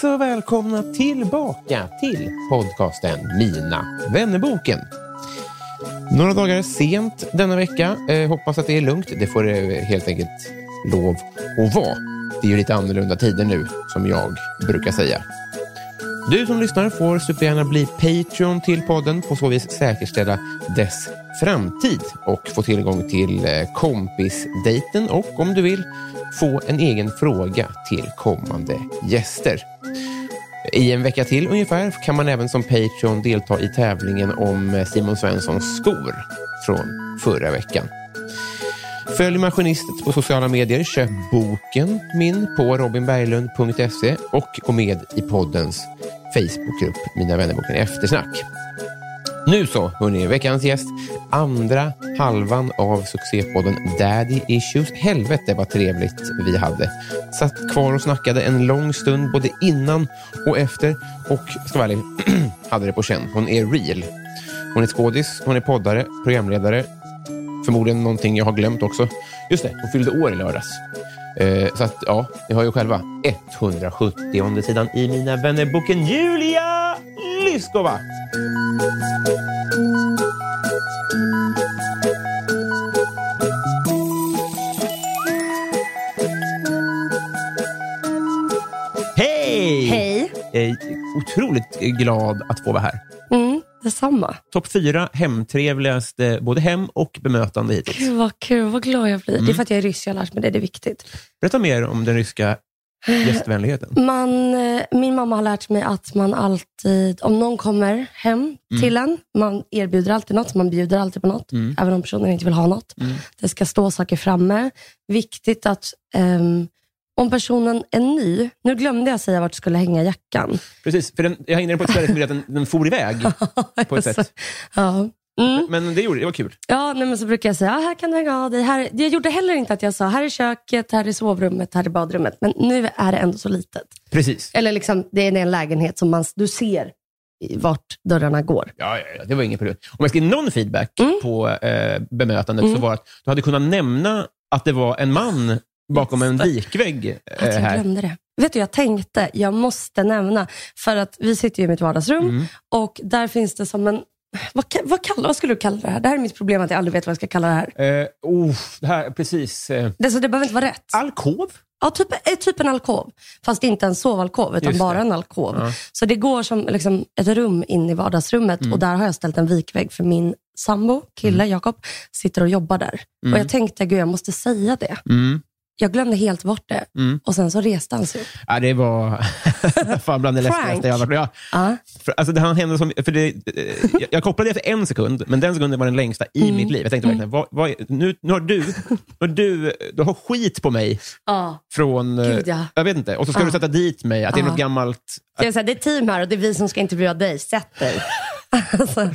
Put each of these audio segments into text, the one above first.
Så och välkomna tillbaka till podcasten Mina vännerboken. Några dagar sent denna vecka. Eh, hoppas att det är lugnt. Det får det helt enkelt lov att vara. Det är ju lite annorlunda tider nu, som jag brukar säga. Du som lyssnar får supergärna bli Patreon till podden. På så vis säkerställa dess framtid och få tillgång till eh, kompisdejten och om du vill få en egen fråga till kommande gäster. I en vecka till ungefär kan man även som Patreon delta i tävlingen om eh, Simon Svenssons skor från förra veckan. Följ Maskinistet på sociala medier, köp boken min på robinberglund.se och gå med i poddens Facebookgrupp Mina vännerboken Eftersnack. Nu så, hörni, veckans gäst. Andra halvan av succépodden Daddy Issues. Helvete vad trevligt vi hade. Satt kvar och snackade en lång stund både innan och efter och, ska vara ärlig, hade det på känn. Hon är real. Hon är skådis, hon är poddare, programledare. Förmodligen någonting jag har glömt också. Just det, hon fyllde år i lördags. Eh, så att, ja, ni har ju själva 170 sidan i Mina vännerboken Julia Lyskova. Hej! Hej. Eh, otroligt glad att få vara här. Mm, detsamma. Topp fyra hemtrevligaste både hem och bemötande hittills. Gud vad kul, vad glad jag blir. Mm. Det är för att jag är ryss, jag har lärt mig det, det är viktigt. Berätta mer om den ryska gästvänligheten. Man, eh, min mamma har lärt mig att man alltid, om någon kommer hem till en, man erbjuder alltid något, man bjuder alltid på något, Mm. även om personen inte vill ha något. Det ska stå saker framme. Viktigt att ehm, om personen är ny, nu glömde jag säga vart du skulle hänga jackan. Precis, för den, jag hängde den på ett ställe som gjorde att den, den for iväg på ett sätt. Ja. Mm. Men det gjorde det var kul. Ja, nej, men så brukar jag säga, ah, här kan du hänga av dig. Här, jag gjorde heller inte att jag sa, här är köket, här är sovrummet, här är badrummet. Men nu är det ändå så litet. Precis. Eller liksom, det är en lägenhet som man, du ser vart dörrarna går. Ja, ja, ja, det var inget problem. Om jag ska ge någon feedback Mm. på eh, bemötandet så var att du hade kunnat nämna att det var en man bakom en vikvägg Att eh, jag här. glömde det. Vet du, jag tänkte, jag måste nämna, för att vi sitter ju i mitt vardagsrum Mm. och där finns det som en, vad, vad, kallar, vad skulle du kalla det här? Det här är mitt problem att jag aldrig vet vad jag ska kalla det här. Eh, oh, det här precis. Eh, Det, så det behöver inte vara rätt. alkov? Ja, typ, eh, typ en alkov. Fast inte en sovalkov, utan Just det. bara en alkov. Ja. Så det går som liksom, ett rum in i vardagsrummet Mm. och där har jag ställt en vikvägg för min sambo, kille, Jakob, sitter och jobbar där. Och jag tänkte, gud jag måste säga det. Mm. Jag glömde helt bort det. Mm. Och sen så reste han sig upp. Ja, det var fan bland det läskigaste jag har varit ja, Ja. för, alltså, det han hände som, för det, eh, jag, jag kopplade det efter en sekund, men den sekunden var den längsta i Mm. mitt liv. Jag tänkte verkligen, vad, vad, nu, nu har du, nu har du, du har skit på mig Ja. från... eh, Gud, ja. Jag vet inte. Och så ska du sätta dit mig, att det är något gammalt... Det är, så här, det är team här och det är vi som ska intervjua dig. Sätt dig. alltså,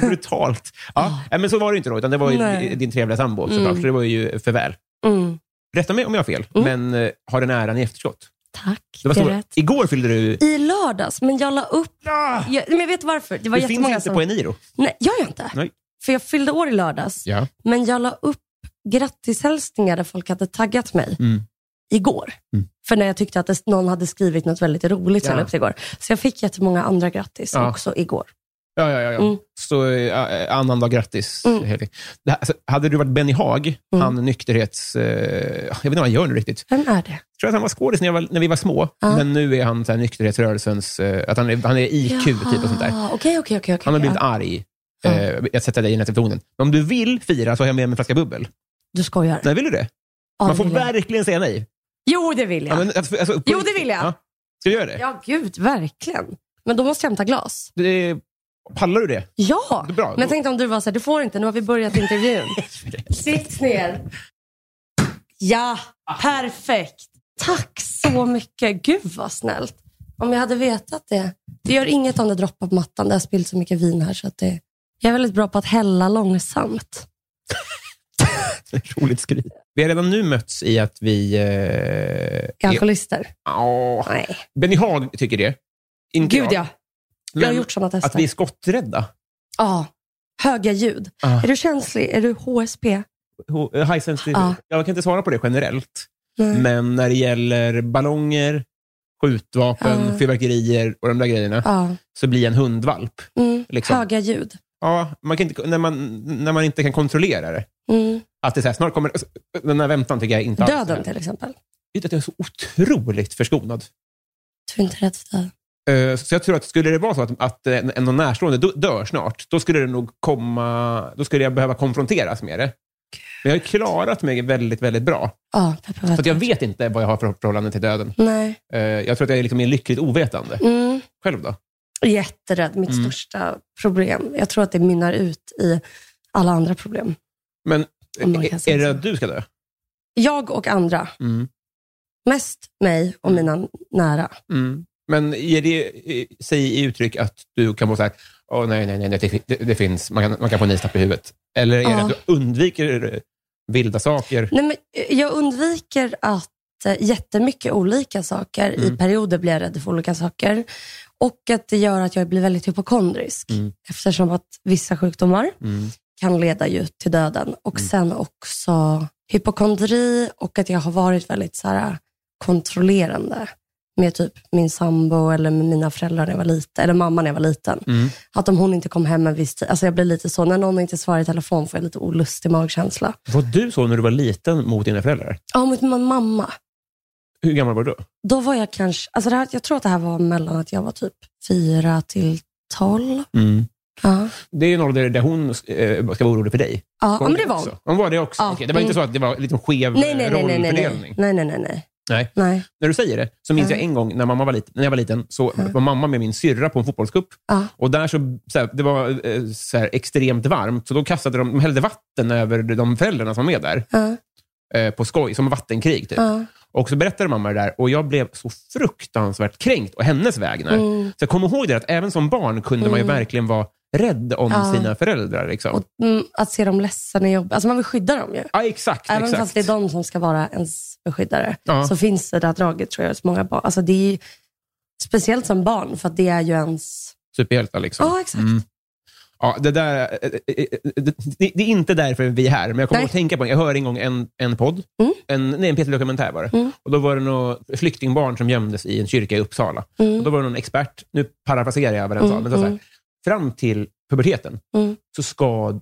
Brutalt. Ja, Men så var det inte då, utan det var din trevliga sambo såklart, så det var ju för väl. mm. Rätta mig om jag har fel, men eh, har den äran i efterskott. Tack, Det var det är rätt. Igår fyllde du... I lördags, men jag la upp... Ah! Jag, men jag vet varför. Det var Du finns inte som... på Eniro. Nej, jag gör inte. Nej. För jag fyllde år i lördags. Ja. Men jag la upp grattishälsningar där folk hade taggat mig. Mm. igår. Mm. För när jag tyckte att det, någon hade skrivit något väldigt roligt så Ja. jag det igår. Så jag fick jättemånga andra grattis Ja. också igår. Ja, ja, ja. ja. Mm. Så äh, annandag grattis. Mm. Det alltså, hade du varit Benny Haag, Mm. han nykterhets... Eh, jag vet inte vad han gör nu riktigt. Vem är det? Jag tror att han var skådis när, var- när vi var små, Ja. men nu är han så här, nykterhetsrörelsens... Eh, att han är, han är IQ typ och sånt där. Jaha, okej, okej. okej. Han har blivit Ja. arg. Ja. Eh, jag sätter dig i den tonen. Men om du vill fira så har jag med mig en flaska bubbel. Du skojar? Nej, vill du det? Ja, Man får verkligen säga nej. Jo, det vill jag. Ja, men, alltså, alltså, Jo, det vill jag. Ja. Ska du göra det? Ja, gud, verkligen. Men då måste jag hämta glas. det? Pallar du det? Ja, Det bra. men jag tänkte om du var så här, du får inte, nu har vi börjat intervjun. Sitt ner. Ja, perfekt. Tack så mycket. Gud vad snällt. Om jag hade vetat det. Det gör inget om det droppar på mattan. Det har spillt så mycket vin här. Så att det, jag är väldigt bra på att hälla långsamt. Roligt skryt. Vi har redan nu mötts i att vi... Eh, Är alkoholister? ja. Benny Haag tycker det. Inte Gud jag. ja. Jag har gjort sådana tester. att vi är skotträdda. Ja. Höga ljud. Ah. Är du känslig? Är du HSP? Ho- High sensitive. Ja. Jag kan inte svara på det generellt. Nej. Men när det gäller ballonger, skjutvapen, Ja. fyrverkerier och de där grejerna, Ja. så blir jag en hundvalp. Mm. Liksom. Höga ljud. Ja, man kan inte, när, man, när man inte kan kontrollera det. Mm. Att det så här, snart kommer... alltså, Den här väntan tycker jag inte alls Döden till exempel. Vet du att jag är så otroligt förskonad. Du är inte rädd för döden. Eh, Så jag tror att skulle det vara så att, att en en någon närstående dö- dör snart, då skulle det nog komma... Då skulle jag behöva konfronteras med det. Men jag har klarat mig väldigt, väldigt bra. Ja, Så att vet. jag vet inte vad jag har för förhållande till döden. Nej. Eh, Jag tror att jag är liksom lyckligt ovetande. Mm. Själv då? Jätterädd. Mitt Mm. största problem. Jag tror att det mynnar ut i alla andra problem. Men är, är det så. att du ska dö? Jag och andra. Mm. Mest mig och mina nära. Mm. Men ger det eh, sig i uttryck att du kan vara så här, åh nej, nej, nej, det, det, det finns, man kan, man kan få en istapp i huvudet? Eller är det Ja. att du undviker eh, vilda saker? Nej, men eh, jag undviker att jättemycket olika saker. I Mm. perioder blir jag rädd för olika saker. Och att det gör att jag blir väldigt hypokondrisk. Mm. Eftersom att vissa sjukdomar Mm. kan leda ju till döden. Och sen också hypokondri och att jag har varit väldigt så här, kontrollerande med typ min sambo eller med mina föräldrar när jag var liten, eller mamma när jag var liten. Mm. Att om hon inte kom hem en viss tid, alltså jag blir lite så, när någon inte svarar i telefon får jag lite olustig magkänsla. Var du så när du var liten mot dina föräldrar? Ja, mot min mamma. Hur gammal var du då? Då var jag kanske, alltså här, jag tror att det här var mellan att jag var typ fyra till tolv. Ja, Det är en ålder där hon eh, ska vara orolig för dig. ja men det var hon. Hon var det också? Ja. Okej, det var inte Mm. så att det var lite skev Nej, nej, eh, nej, nej, nej, rollfördelning? nej, nej, nej, nej. Nej. När du säger det så minns Ja. jag en gång när, mamma var liten, när jag var liten, så var mamma med min syrra på en fotbollscup. Ja. Och där så, så här, det var eh, så här, extremt varmt, så då kastade de, de hällde vatten över de föräldrarna som var med där. Ja, Eh, på skoj, som vattenkrig. Typ. ja. Och så berättade mamma det där och jag blev så fruktansvärt kränkt å hennes vägnar. Mm. Så jag kommer ihåg det att även som barn kunde man ju verkligen vara rädd om Ja. sina föräldrar. Liksom. Och, mm, att se dem ledsna är jobbigt. Alltså man vill skydda dem ju. ja, exakt. Även exakt. fast det är de som ska vara ens beskyddare, Ja. så finns det där draget tror jag hos många barn. Alltså det är speciellt som barn, för att det är ju ens... Superhjältar liksom. Ja, exakt. Mm. Ja, det, där, eh, eh, eh, det, det är inte därför vi är här, men jag kommer att tänka på det. Jag hörde en gång en, en podd, Mm. en, nej, en P3-dokumentär var det. Mm. Och då var det några flyktingbarn som gömdes i en kyrka i Uppsala. Mm. Och då var det någon expert, nu parafraserar jag vad den sa, Mm, men var så här, mm. Fram till puberteten Mm. så ska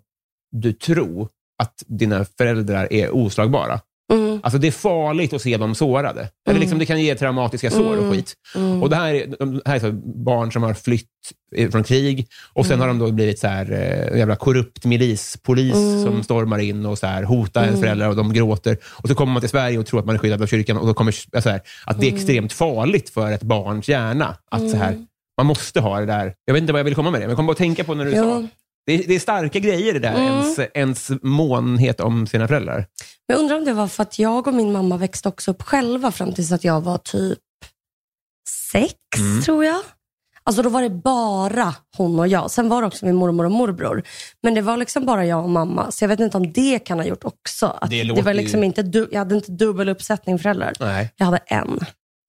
du tro att dina föräldrar är oslagbara. Mm. Alltså det är farligt att se dem sårade. Eller liksom, det kan ge traumatiska sår och Mm. skit. Mm. Och det här är, de här är så barn som har flytt eh, från krig och sen har de då blivit så här, eh, jävla korrupt milispolis som stormar in och så här, hotar en föräldrar och de gråter. Och så kommer man till Sverige och tror att man är skyddad av kyrkan och då kommer så här, att det är extremt farligt för ett barns hjärna. Att så här, man måste ha det där. Jag vet inte vad jag vill komma med det, men jag kommer bara att tänka på när du Jo. sa. Det är, det är starka grejer det där, Mm. ens, ens månhet om sina föräldrar. Men jag undrar om det var för att jag och min mamma växte också upp själva fram tills att jag var typ sex, Mm. tror jag. Alltså då var det bara hon och jag. Sen var det också min mormor och morbror. Men det var liksom bara jag och mamma. Så jag vet inte om det kan ha gjort också. Att Det det, var ju- liksom inte du, jag hade inte dubbel uppsättning föräldrar. Nej. Jag hade en.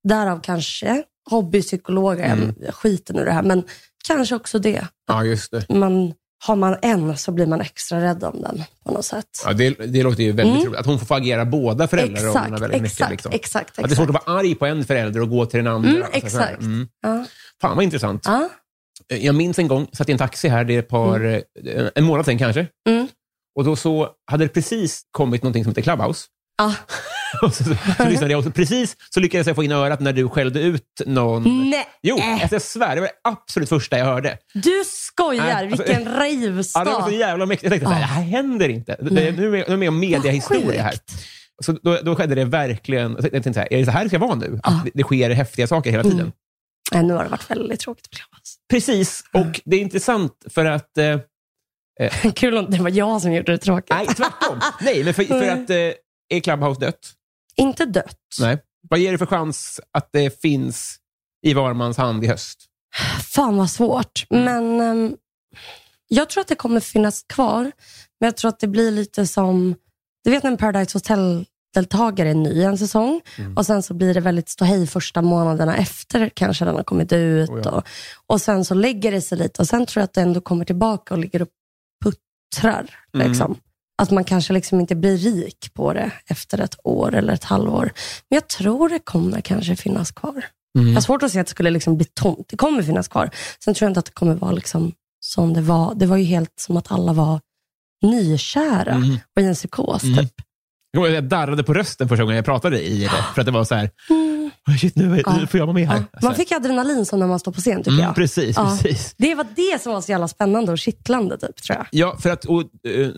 Därav kanske hobbypsykologer, Mm. jag skiter nu det här. Men kanske också det. Ja, just det. Man har man en så blir man extra rädd om den på något sätt. Ja, det, det låter ju väldigt roligt. Att hon får få agera båda föräldrarollerna Mm. Exakt, väldigt mycket. exakt, liksom. exakt, Att det är svårt exakt. att vara arg på en förälder och gå till den andra. Mm, Alltså, exakt. Mm. Ja. Fan vad intressant. Ja. Jag minns en gång, satt i en taxi här, det är par, eh, en månad sedan kanske. Mm. Och då så hade det precis kommit någonting som heter Clubhouse. Ja. Så, så, så lyssnade jag och så precis så lyckades jag få in örat när du skällde ut någon. Nej. Jo, alltså jag svär, det var det absolut första jag hörde. Du skojar, Nej, alltså- vilken Ja, det var så jävla mäktigt. Jag tänkte, här, det här händer inte. Det, nu är jag- med om mediahistoria här. Så då, då skedde det verkligen. Jag tänkte så här, är det så här det ska vara nu? Att det, det sker häftiga saker hela tiden? Mm. Nej, nu har det varit väldigt tråkigt Clubhouse. Precis, och det är intressant för att... Eh, Kul om det var jag som gjorde det tråkigt. nej, tvärtom. nej, men för, för att eh, är Clubhouse dött? Inte dött. Nej. Vad ger det för chans att det finns i var mans hand i höst? Fan vad svårt. Mm. Men ehm, jag tror att det kommer finnas kvar. Men jag tror att det blir lite som, du vet när en Paradise Hotel-deltagare är ny en säsong Mm. och sen så blir det väldigt ståhej första månaderna efter kanske den har kommit ut. Oh ja. och, och sen så lägger det sig lite och sen tror jag att det ändå kommer tillbaka och ligger och puttrar. Mm. Liksom. Att man kanske liksom inte blir rik på det efter ett år eller ett halvår. Men jag tror det kommer kanske finnas kvar. Mm. Jag har svårt att se att det skulle liksom bli tomt. Det kommer finnas kvar. Sen tror jag inte att det kommer vara liksom som det var. Det var ju helt som att alla var nykära Mm. och i en psykos. Mm. Typ. Jag darrade på rösten första gången jag pratade i det. För att det var så här, "Oj, shit, nu, Ja. får jag vara med här. Ja. Man fick adrenalin som när man står på scen tycker mm, jag. Precis, Ja. precis. Det var det som var så jävla spännande och kittlande typ, tror jag. Ja, för att, och, eh,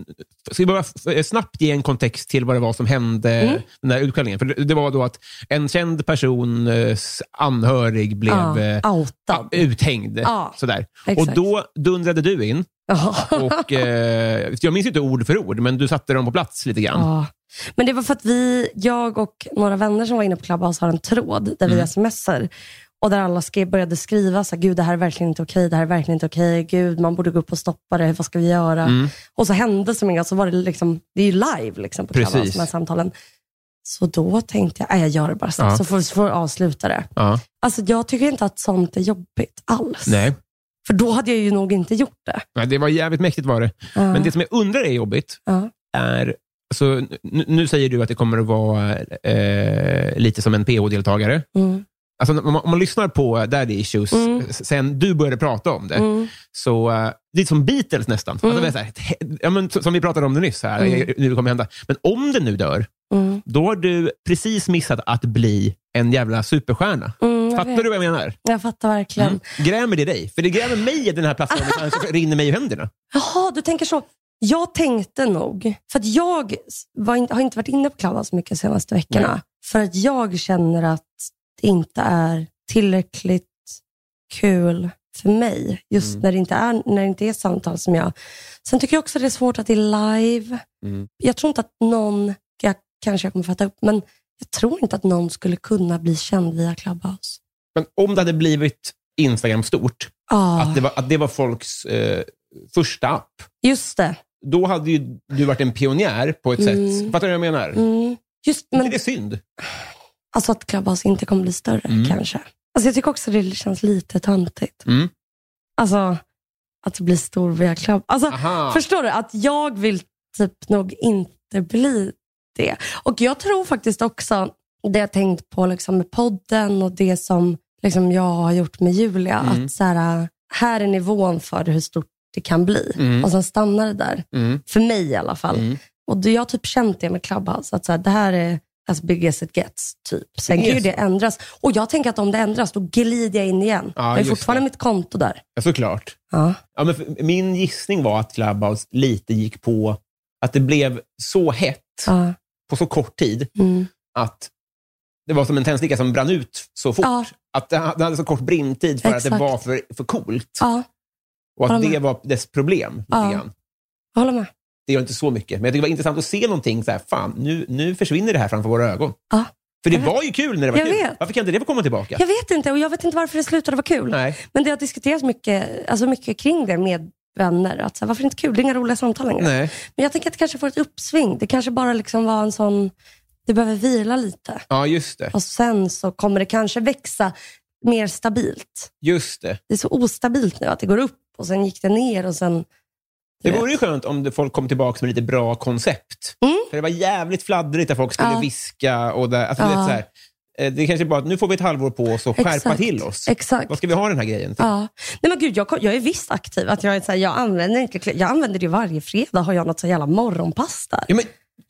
ska vi bara snabbt ge en kontext till vad det var som hände Mm. den där utskällningen? För det, det var då att en känd persons anhörig blev Ja, outad. uthängd. Ja, sådär. exakt. Och då dundrade du in. Och, eh, jag minns inte ord för ord, men du satte dem på plats lite grann. Men det var för att vi, jag och några vänner som var inne på Clubhouse har en tråd där Mm. vi smsar. Och där alla skrev, började skriva, så här, gud det här är verkligen inte okej, det här är verkligen inte okej, gud man borde gå upp och stoppa det, vad ska vi göra? Mm. Och så hände som inget, så var det liksom, det är ju live liksom på. Clubhouse, de här samtalen. Så då tänkte jag, nej jag gör det bara snabbt, Ja. så får vi får vi avsluta det. Ja. Alltså jag tycker inte att sånt är jobbigt alls. Nej. För då hade jag ju nog inte gjort det. Nej, det var jävligt mäktigt var det. Ja. Men det som jag undrar är jobbigt är... Alltså, nu, nu säger du att det kommer att vara eh, lite som en PH-deltagare. Mm. Alltså, om, man, om man lyssnar på Daddy Issues Mm. sen du började prata om det, Mm. så uh, det är som Beatles nästan. Alltså, Mm. det är så här, ja, men, som vi pratade om det nyss, här, Mm. nu kommer hända. Men om det nu dör, Mm. då har du precis missat att bli en jävla superstjärna. Mm, Fattar vet. du vad jag menar? Jag fattar verkligen. Mm. Grämer det dig? För det grämer mig i den här plattformen, så rinner mig i händerna. Jaha, du tänker så. Jag tänkte nog, för att jag var har inte varit inne på Clubhouse så mycket de senaste veckorna. Nej. För att jag känner att det inte är tillräckligt kul för mig. Just Mm. när, det inte är, när det inte är samtal som jag... Sen tycker jag också att det är svårt att det är live. Mm. Jag tror inte att någon, jag, kanske jag kommer fatta upp, men jag tror inte att någon skulle kunna bli känd via Clubhouse. Men om det hade blivit Instagram stort, Ja, att, det var, att det var folks eh, första app, just det. Då hade ju du varit en pionjär på ett Mm. sätt. Fattar du vad jag menar? Mm. Just, Men det är synd. Alltså att Clubhouse inte kommer bli större Mm. kanske. Alltså jag tycker också det känns lite töntigt. Mm. Alltså att blir stor via Club. Alltså, Aha. förstår du? Att jag vill typ nog inte bli det. Och jag tror faktiskt också, det jag tänkt på liksom med podden och det som liksom jag har gjort med Julia, Mm. att så här, här är nivån för hur stort det kan bli. Mm. Och sen stannar det där. Mm. För mig i alla fall. Mm. Och jag har typ känt det med Clubhouse, att så här, det här är as big as it gets. Typ. Sen kan ju det ändras. Och jag tänker att om det ändras, då glider jag in igen. Ja, jag har fortfarande det. mitt konto där. Ja, såklart. Ja. Ja, men för, min gissning var att Clubhouse lite gick på att det blev så hett Ja. på så kort tid Mm. att det var som en tändsticka som brann ut så fort. Ja. Att det hade så kort brintid för att Exakt. det var för, för coolt. ja, Och att det var dess problem. Ja. jag håller med. Det gör inte så mycket. Men jag tycker det var intressant att se någonting så här, fan, nu, nu försvinner det här framför våra ögon. Ja. För det var ju kul när det var Jag kul. vet. Varför kan inte det få komma tillbaka? Jag vet inte och jag vet inte varför det slutade vara kul. Nej. Men det har diskuterats mycket, alltså mycket kring det med vänner. Att så här, varför inte kul? Det är inga roliga samtal längre. Nej. Men jag tänker att det kanske får ett uppsving. Det kanske bara liksom var en sån, det behöver vila lite. Ja, just det. Och sen så kommer det kanske växa mer stabilt. Just det. Det är så ostabilt nu att det går upp och sen gick det ner och sen Det vore ju skönt om det- folk kom tillbaka med lite bra koncept. Mm. För det var jävligt fladdrigt där folk skulle Ja. viska. Och där, alltså, Ja. vet, så här, eh, det är kanske bara att nu får vi ett halvår på oss att skärpa Exakt. till oss. Exakt. Vad ska vi ha den här grejen till? Ja. Nej men gud, jag, jag är visst aktiv. Att jag, är så här, jag, använder inte, jag använder det varje fredag. Har jag något så jävla morgonpass där. Ja, men,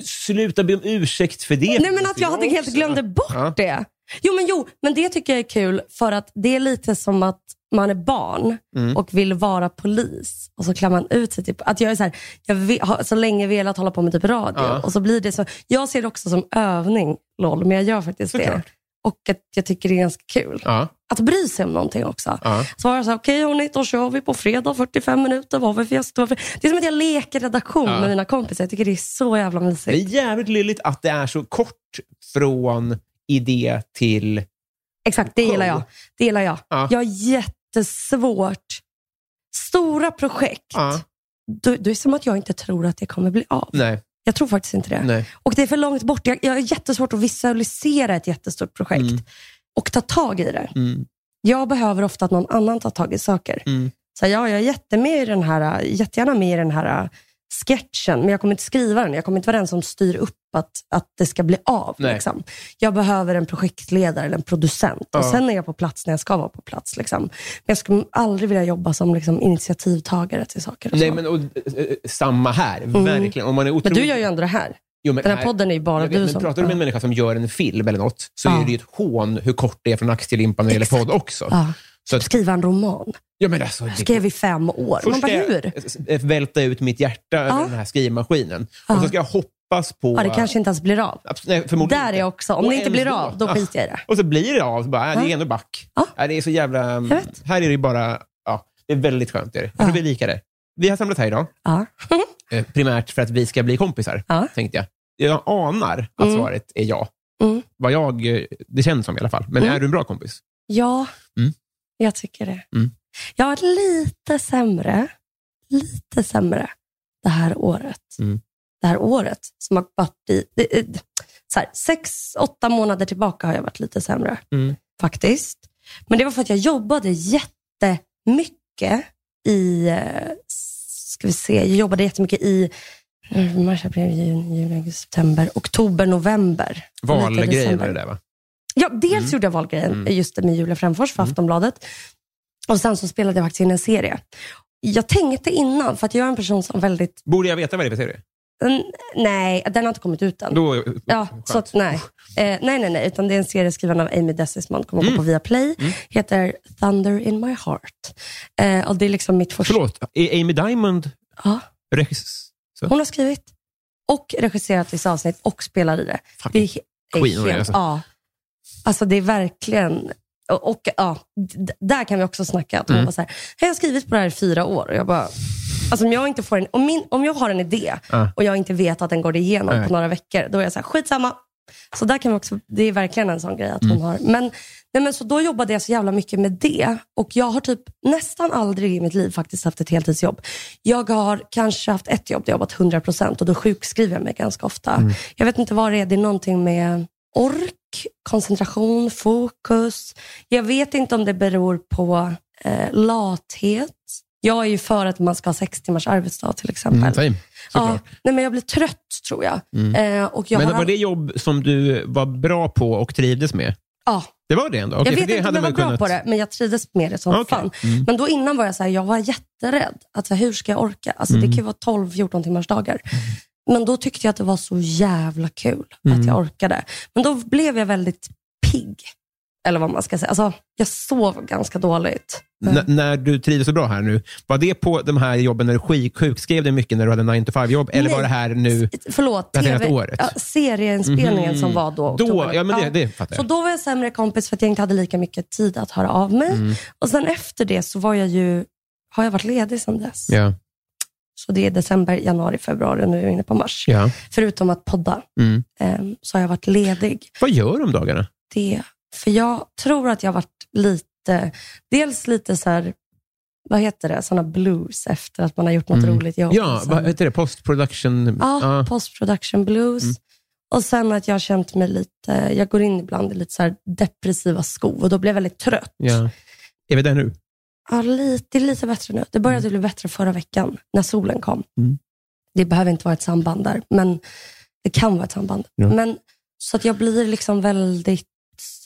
sluta be om ursäkt för det. Nej men att jag hade helt glömde bort Ja. det. Jo men jo, men det tycker jag är kul för att det är lite som att man är barn Mm. och vill vara polis och så klär man ut sig. Typ, att jag är så, här, jag vill, har så länge velat hålla på med typ radio Ja. och så blir det så. Jag ser det också som övning, LOL, men jag gör faktiskt det. Såklart. Och att jag tycker det är ganska kul. Ja, Att bry sig om någonting också. ja. Så var jag så här, okej hörni, då kör vi på fredag 45 minuter. Vad har vi för gäster? Det är som att jag leker redaktion med mina kompisar. Jag tycker det är så jävla Det är mysigt. jävligt lylligt att det är så kort från idé till... Exakt, det gillar jag. Det gillar jag. Ja. Jag har jättesvårt. Stora projekt, Ja. då, då är det som att jag inte tror att det kommer bli av. Nej, Jag tror faktiskt inte det. nej. Och det är för långt bort. Jag, jag har jättesvårt att visualisera ett jättestort projekt Mm. och ta tag i det. Mm. Jag behöver ofta att någon annan tar tag i saker. Mm. Så ja, jag är jättemed i den här, jättegärna med i den här sketchen, men jag kommer inte skriva den. Jag kommer inte vara den som styr upp att, att det ska bli av. Nej. Liksom. Jag behöver en projektledare eller en producent. Och Ja. Sen är jag på plats när jag ska vara på plats. Liksom. Men jag skulle aldrig vilja jobba som liksom, initiativtagare till saker. Och Nej, så. men och, eh, samma här. Verkligen. Om man är men otroligt... du gör ju ändå det här. Jo, men Den här podden är ju bara vet, du men som... Pratar du med en människa som gör en film eller något, så Ja. är det ju ett hån hur kort det är från ax till limpa när det gäller podd också. Ja. Så att, Skriva en roman. ja, men alltså, det, Skrev i fem år. Man först bara, ska hur? jag välta ut mitt hjärta över Ja. den här skrivmaskinen. Ja. Och så ska jag hoppas på... Ja, det kanske inte ens blir av. Nej, förmodligen Där är jag också. Om Och det inte blir då. av, då Ja. skiter jag i det. Och så blir det av. Så bara, äh, det är Ja. ändå back. Ja. Det är så jävla... Här är det bara... Ja, det är väldigt skönt. Är det. Ja. vi är lika det. Vi har samlat här idag, Ja. eh, primärt för att vi ska bli kompisar, Ja. tänkte jag. Jag anar att Mm. svaret är ja. Mm. Vad jag, det känns som i alla fall. Men Mm. är du en bra kompis? Ja. Jag tycker det. Mm. Jag har lite sämre, lite sämre det här året. Mm. Det här året som har varit i... det- Så här, sex, åtta månader tillbaka har jag varit lite sämre, Mm. faktiskt. Men det var för att jag jobbade jättemycket i... eh, Ska vi se, jag jobbade jättemycket i eh, mars, april, juni, juli, augusti, september, oktober, november. Valgrejen var det där va? Ja, dels Mm. gjorde jag valgrejen, Mm. just med Julia Frändfors för Aftonbladet. Och sen så spelade jag faktiskt in en serie. Jag tänkte innan, för att jag är en person som väldigt... Borde jag veta vad det är för serie? Mm, nej, den har inte kommit ut än. Då, Ja, skönt. så att, nej. Eh, nej, nej, nej. Utan det är en serie skriven av Amy Desisman, kommer Mm. på Viaplay. Heter Thunder in my heart. Eh, och det är liksom mitt första... Förlåt, är Amy Diamond Ja, regissör? hon har skrivit och regisserat vissa avsnitt och spelar i det. Fuck. Det är, he- Queen helt, alltså. ja. Alltså det är verkligen, och, och ja, där kan vi också snacka. Att Mm. var så här, jag har skrivit på det här i fyra år och jag bara, alltså om jag inte får en, om, min, om jag har en idé Ja. och jag inte vet att den går igenom Nej. på några veckor, då är jag så här, skitsamma. Så där kan vi också, det är verkligen en sån grej att Mm. hon har. Men, nej men så då jobbade jag så jävla mycket med det och jag har typ nästan aldrig i mitt liv faktiskt haft ett heltidsjobb. Jag har kanske haft ett jobb där jag jobbat 100% och då sjukskriver jag mig ganska ofta. Mm. Jag vet inte vad det är, det är någonting med ork, koncentration, fokus. Jag vet inte om det beror på eh, lathet. Jag är ju för att man ska ha sex timmars arbetsdag till exempel. Mm, same. ja, nej, men jag blir trött tror jag. Eh, och jag Men var all- det jobb som du var bra på och trivdes med? ja, Det var det ändå? Okej, jag vet inte om jag var man bra kunnat... på det, men jag trivdes med det som Okej. fan. Mm. Men då innan var jag så här, jag var jätterädd. Att så här, hur ska jag orka? Alltså, Mm. Det kan ju vara 12-14 timmars dagar. Men då tyckte jag att det var så jävla kul Mm. att jag orkade. Men då blev jag väldigt pigg. Eller vad man ska säga. Alltså, jag sov ganska dåligt. N- när du trivdes så bra här nu, var det på de här jobben när du sjuk- sjukskrev dig mycket när du hade 9 to 5-jobb? Eller Nej. var det här nu? Förlåt, Det senaste året? Ja, serieinspelningen Mhm. som var då. Då, ja men det, det fattar Så jag. då var jag sämre kompis för att jag inte hade lika mycket tid att höra av mig. Mm. Och sen efter det så var jag ju, har jag varit ledig sedan dess. Ja. Så det är december, januari, februari nu är jag inne på mars. Ja. Förutom att podda Mm. eh, så har jag varit ledig. Vad gör du om dagarna? Det, för jag tror att jag har varit lite, dels lite så här, vad heter det, sådana blues efter att man har gjort något Mm. roligt jobb. Ja, sen- vad heter det? Post production? Ja, post production blues. Mm. Och sen att jag har känt mig lite, jag går in ibland i lite så depressiva skov och då blir jag väldigt trött. ja. Är vi där nu? Ja, lite, det är lite bättre nu. Det började bli bättre förra veckan när solen kom. Mm. Det behöver inte vara ett samband där, men det kan vara ett samband. Ja. Men, så att jag blir liksom väldigt,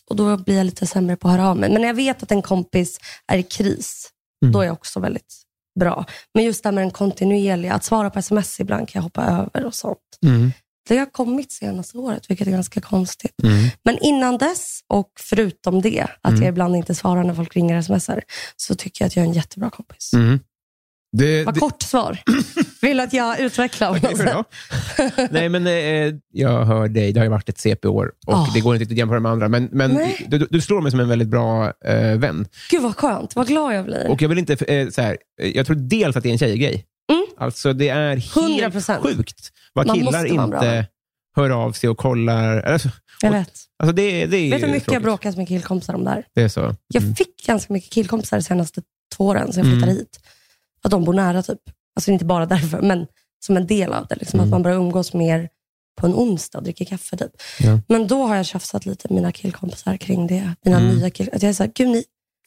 och då blir jag lite sämre på att höra av mig. Men när jag vet att en kompis är i kris, Mm. då är jag också väldigt bra. Men just det här med den kontinuerliga, att svara på sms ibland kan jag hoppa över och sånt. Mm. Det har kommit senaste året, vilket är ganska konstigt. Mm. Men innan dess, och förutom det, att Mm. jag ibland inte svarar när folk ringer och smsar, så tycker jag att jag är en jättebra kompis. Mm. Det, Vad det, kort svar. Vill att jag utvecklar då. Nej, men eh, jag hör dig. Det har ju varit ett CP-år och Ah. det går inte riktigt att jämföra med andra. Men, men du, du slår mig som en väldigt bra eh, vän. Gud vad skönt, vad glad jag blir. Och jag vill inte, eh, så här, eh, jag tror dels att det är en tjejgrej. Mm. Alltså det är helt 100%. sjukt vad Man killar inte hör av sig och kollar. Alltså, jag vet. alltså det, det är Vet du hur mycket jag tråkigt. bråkat med killkompisar om det här? Det är så. Jag Mm. fick ganska mycket killkompisar de senaste två åren sen jag flyttade Mm. hit. Att de bor nära typ. Alltså inte bara därför, men som en del av det. Liksom, Mm. Att man börjar umgås mer på en onsdag och dricker kaffe. Typ. Ja. Men då har jag tjafsat lite med mina killkompisar kring det. Mina Mm. nya kill... Att jag är så här, gud ni,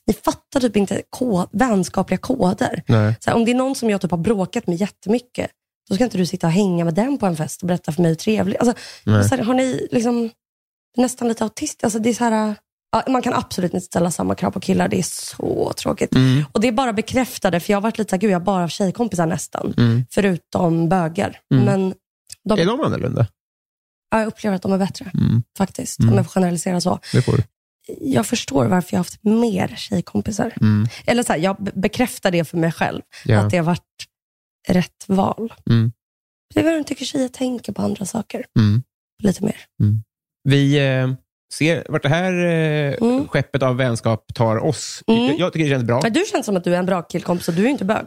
ni fattar typ inte kod, vänskapliga koder. Så här, om det är någon som jag typ har bråkat med jättemycket, då ska inte du sitta och hänga med den på en fest och berätta för mig hur trevlig. Alltså, så här, har ni liksom nästan lite autist? Alltså, det är så här, man kan absolut inte ställa samma krav på killar. Det är så tråkigt. Mm. Och det är bara bekräftade, för jag har varit lite så här, gud jag har bara tjejkompisar nästan. Mm. Förutom bögar. Mm. Men de, Är de annorlunda? ja, jag upplever att de är bättre Mm. faktiskt. Mm. Om jag får generalisera så. Det får. Jag förstår varför jag har haft mer tjejkompisar. Mm. Eller så här, jag be- bekräftar det för mig själv. Ja. Att det har varit rätt val. Mm. Det är väl jag tycker tjejer tänker på andra saker. Mm. Lite mer. Vi eh, ser vart det här eh, Mm. skeppet av vänskap tar oss. Mm. Jag, jag tycker det känns bra. Men du känns som att du är en bra killkompis och du är inte bög.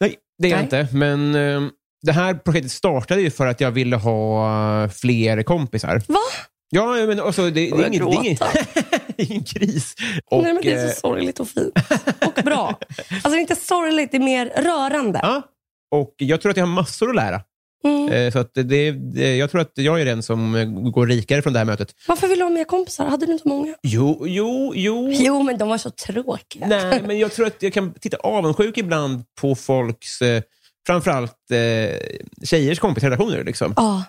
Nej, det är jag inte. Men eh, det här projektet startade ju för att jag ville ha fler kompisar. Va? Ja, men alltså, det, det, är ingen, det, är ingen, gråta. det är ingen kris. Och, Nej, men det är eh, så sorgligt och fint. Och bra. Alltså det är inte sorgligt, det är mer rörande. ja, och jag tror att jag har massor att lära. Mm. Eh, Så att det, det, jag tror att jag är den som eh, går rikare från det här mötet. Varför vill du ha mer kompisar? Hade du inte många? Jo, jo, jo. Jo, men de var så tråkiga. Nej, men jag tror att jag kan titta avundsjuk ibland på folks, eh, framförallt eh, tjejers kompisrelationer. Liksom. Ja,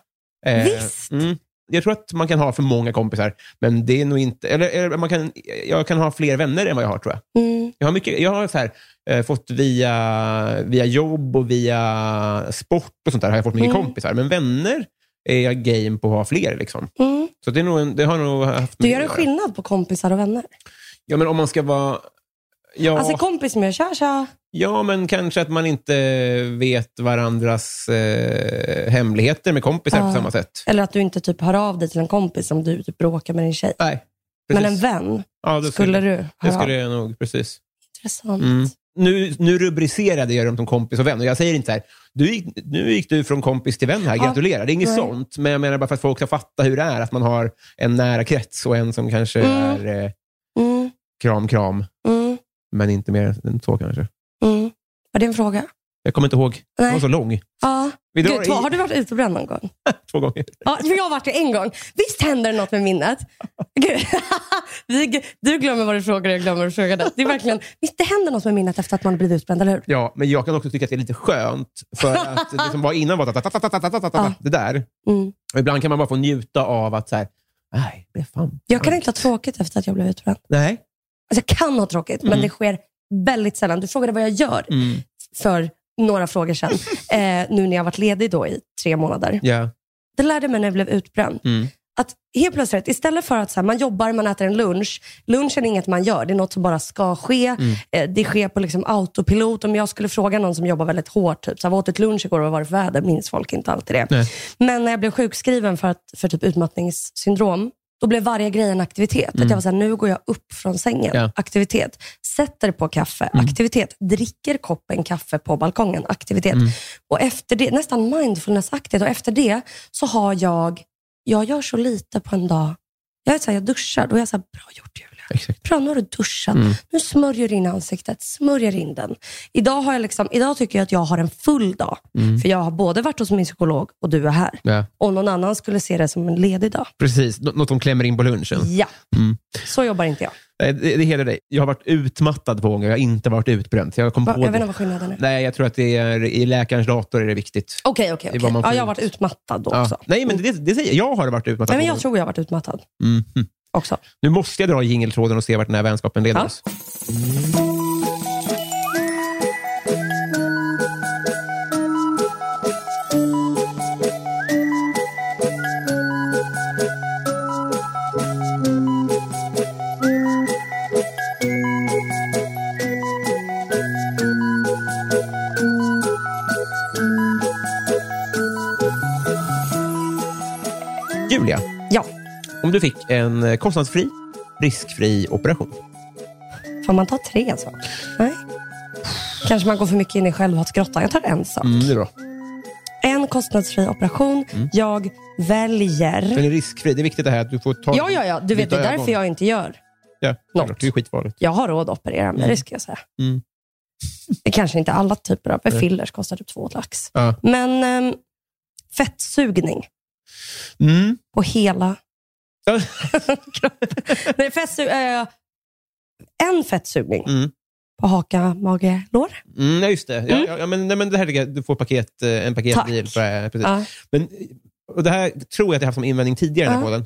Eh, visst. Mm, jag tror att man kan ha för många kompisar, men det är nog inte... Eller, eller man kan, jag kan ha fler vänner än vad jag har, tror jag. Mm. Jag har, mycket, jag har så här, eh, fått via, via jobb och via sport och sånt där har jag fått mycket Mm. kompisar, men vänner är jag game på att ha fler. Liksom. Mm. Så det, är nog det har nog haft Du gör en skillnad på kompisar och vänner. Ja, men om man ska vara... Ja, Alltså kompis med tja tja. ja, men kanske att man inte vet varandras eh, hemligheter med kompisar Ja. på samma sätt. Eller att du inte typ hör av dig till en kompis om du typ bråkar med din tjej. Nej, Men precis. en vän ja, det skulle du Det höra skulle av. jag nog, precis. Intressant. Mm. Nu, nu rubricerade jag dem som kompis och vän och jag säger inte så här, du gick, nu gick du från kompis till vän här, gratulerar. Det är inget Nej. sånt, men jag menar bara för att folk ska fatta hur det är, att man har en nära krets och en som kanske Mm. är eh, Mm. kram, kram, Mm. Men inte mer än så kanske. Mm. Var det en fråga? Jag kommer inte ihåg. Den var så lång. Ja. Gud, i har du varit utebränd någon gång? två gånger. Ja, jag har varit det en gång. Visst händer det något med minnet? Du glömmer vad du frågade, jag glömmer vad du frågade. Det är verkligen, visst det händer något med minnet efter att man har blivit utbränd, eller hur? Ja, men jag kan också tycka att det är lite skönt, för att det som var innan var det där. Mm. Och ibland kan man bara få njuta av att så här, nej, det är fan Jag kan inte ha tråkigt efter att jag blev utbränd. Nej. Alltså, jag kan ha tråkigt, men Mm. det sker väldigt sällan. Du frågade vad jag gör Mm. för några frågor sedan, eh, nu när jag varit ledig då i tre månader. Ja. Det lärde mig när jag blev utbränd. Mm. Att helt plötsligt, istället för att så här, man jobbar, man äter en lunch. Lunchen är inget man gör, det är något som bara ska ske. Mm. Eh, det sker på liksom autopilot. Om jag skulle fråga någon som jobbar väldigt hårt, typ, så här, vad åt ett lunch igår och vad var det för väder? Minns folk inte alltid det. Nej. Men när jag blev sjukskriven för, att, för typ utmattningssyndrom, då blev varje grej en aktivitet. Att jag var så här, nu går jag upp från sängen, Ja. aktivitet. Sätter på kaffe, aktivitet. Dricker koppen kaffe på balkongen, aktivitet. Och efter det, nästan mindfulness-aktigt, och efter det så har jag, jag gör så lite på en dag. Jag, är så här, jag duschar, då är jag så här, bra gjort Julia. Exakt. Bra, nu har du duschat. Mm. Nu smörjer du in ansiktet, smörjer in den. Idag, har jag liksom, idag tycker jag att jag har en full dag. Mm. För jag har både varit hos min psykolog och du är här. Ja, Och någon annan skulle se det som en ledig dag. precis. Nå- Något som klämmer in på lunchen. Ja, Mm. så jobbar inte jag. Det, det hedrar dig. Jag har varit utmattad på gånger, jag har inte varit utbränd. Jag kom Va, på jag vet inte vad skillnaden är. Nej, jag tror att det är i läkarens dator är det viktigt. Okej, okej. man får Ja, jag har varit utmattad då Ja. också. Nej, men det, det säger jag. Jag har varit utmattad. Nej, men jag tror jag har varit utmattad Mhm. Också. Nu måste jag dra i jingeltråden och se vart den här vänskapen leder Ja. oss. Du fick en eh, kostnadsfri, riskfri operation. Får man ta tre saker? Nej. Kanske man går för mycket in i självhatsgrottan. Jag tar en sak. Mm, det är bra. En kostnadsfri operation. Mm. Jag väljer... Den är riskfri. Det är viktigt det här att du får ta... Ja, ja, ja. Du vet, det är därför ögon. jag inte gör. Ja, Något. det är skitfarligt. Jag har råd att operera mig, det ska jag säga. Mm. Det kanske inte alla typer av fillers kostar typ två lax. Ja. Men ehm, fettsugning Mm. på hela. Nej, fettsug, eh, en fettsugning Mm. på haka, mage, lår. Mm, ja, just det. Mm. ja, ja, men, nej, men det här du får paket, eh, en paketdeal. Precis. Ja. Men, och det här tror jag att jag haft som invändning tidigare i den här podden.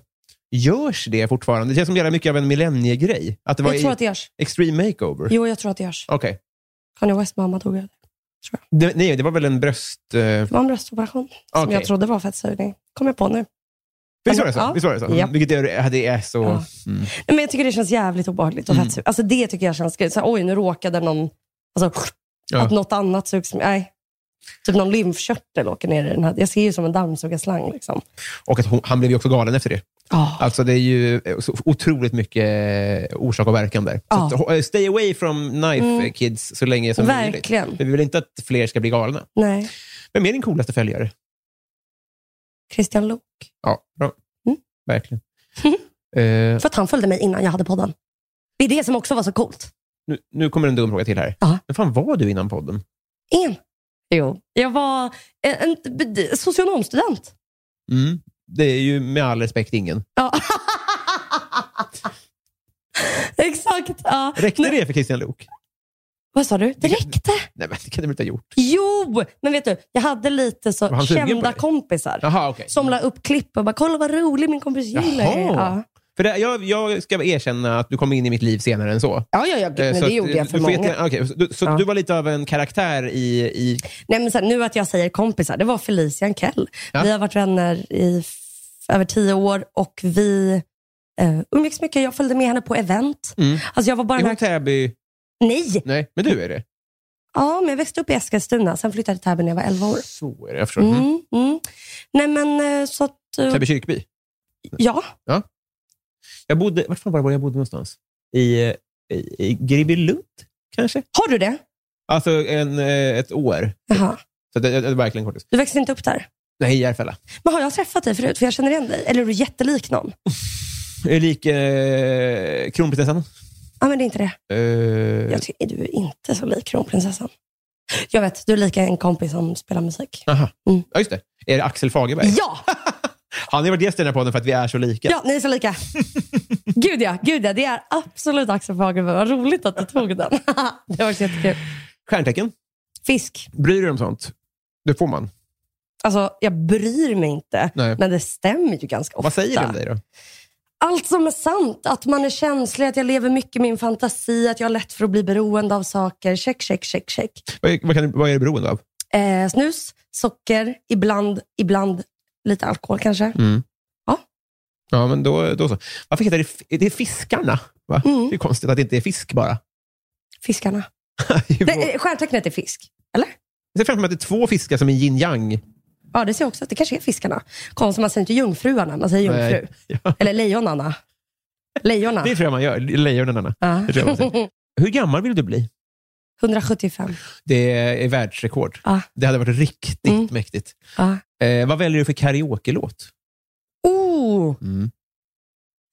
Görs det fortfarande? Det känns som jävla mycket av en millenniegrej. Att det var Jag tror att det görs. Extreme Makeover. Jo, jag tror att det görs. Okej. Kanye West mamma dog av det. Nej, det var väl en bröst... Eh, Det var en bröstoperation som jag trodde var fettsugning. kom jag på nu. Visst var det så? Ja. Visst var det så? Ja. Vilket är, ja, det är så... Ja. Mm. Nej, Men jag tycker det känns jävligt obehagligt att Mm. Alltså det tycker jag känns... Så här, oj, nu råkade någon... Alltså, Ja. Att något annat sugs... Nej. Typ någon lymfkörtel åker ner i den här. Jag ser ju som en dammsugarslang. Liksom. Och att hon, han blev ju också galen efter det. Ja. Alltså det är ju eh, så otroligt mycket eh, orsak och verkan där. Ja. Så eh, stay away from knife Mm. kids så länge som möjligt. Verkligen. Men vi vill inte att fler ska bli galna. Nej. Vem är din coolaste följare? Christian Lok. Ja, bra. Mm. Verkligen. Eh, För att han följde mig innan jag hade podden. Det är det som också var så coolt. nu, nu kommer en dum fråga till här. Ja. Men fan var du innan podden? Ingen. Jo. Jag var en, en socionomstudent. Mm. Det är ju med all respekt ingen. Ja. Exakt. Ja. Räckte det för Christian Lok? Vad sa du? Det räckte. Nej, men det kan du väl inte ha gjort? Jo, men vet du, jag hade lite så kända kompisar Jaha, okej. som la upp klipp och bara “kolla vad rolig min kompis Jaha. är." ja. För det, jag, jag ska erkänna att du kom in i mitt liv senare än så. ja, ja, ja, gud, Eh, men så det att, gjorde jag för du många. jättegärna- okej, så du, så Ja. du var lite av en karaktär i... i Nej, men så här, nu att jag säger kompisar, det var Felicia Ankell. Ja. Vi har varit vänner i över tio år och vi eh, umgicks mycket. Jag följde med henne på event. mm. Alltså jag var bara Är den hon här... Täby? Nej! Nej, men du är det. Ja, men jag växte upp i Eskilstuna. Sen flyttade jag till Täby när jag var 11 år. Så är det. Jag förstår. Mm. Mm, mm. Nej, men eh, så att... eh, Täby kyrkby. Ja, Jag bodde, vart fan var det jag bodde någonstans? I, eh, i, i Gribylund, kanske? har du det? Alltså en, ett år. Jaha. Så det, det, det verkligen kortis. Du växte inte upp där? Nej, Järfälla. Men har jag träffat dig förut? För jag känner igen dig. Eller är du jättelik någon? Jag är lik eh, kronprinsessan. Ja, men det är inte det. Eh, Jag tycker du är inte så lik kronprinsessan. Jag vet, du är lika en kompis som spelar musik. aha. Mm. Ja, just det. Är det Axel Fagerberg? Ja! Han har varit gäst i den här podden för att vi är så lika. Ja, ni är så lika. Gud ja, gud ja. Det är absolut Axel Fagerberg. Vad roligt att du tog den. det var jättekul. Stjärntecken. Fisk. Bryr du dig om sånt? Det får man. Alltså, jag bryr mig inte, Nej. men det stämmer ju ganska ofta. Vad säger du om dig då? Allt som är sant. Att man är känslig, att jag lever mycket i min fantasi, att jag har lätt för att bli beroende av saker. Check, check, check, check. Vad är, vad, kan, du- vad är du beroende av? Eh, snus, socker, ibland, ibland lite alkohol kanske. Mm. Ja. Ja, men då, då så. Varför heter det, det är fiskarna? Va? Mm. Det är konstigt att det inte är fisk bara. Fiskarna. Nej, eh, stjärntecknet är fisk. Eller? ser framför mig att det är två fiskar som är yin-yang. Ja, det ser jag också. Det kanske är fiskarna. Konstigt, man säger inte jungfruarna, man säger jungfru. Ja. Eller lejonarna. Lejonen. Det tror jag man gör. Lejonen. Ja. Det tror jag man säger. Hur gammal vill du bli? 175. Det är världsrekord. Ja. Det hade varit riktigt Mm. mäktigt. Ja. Eh, vad väljer du för karaoke-låt? Oh! Mm.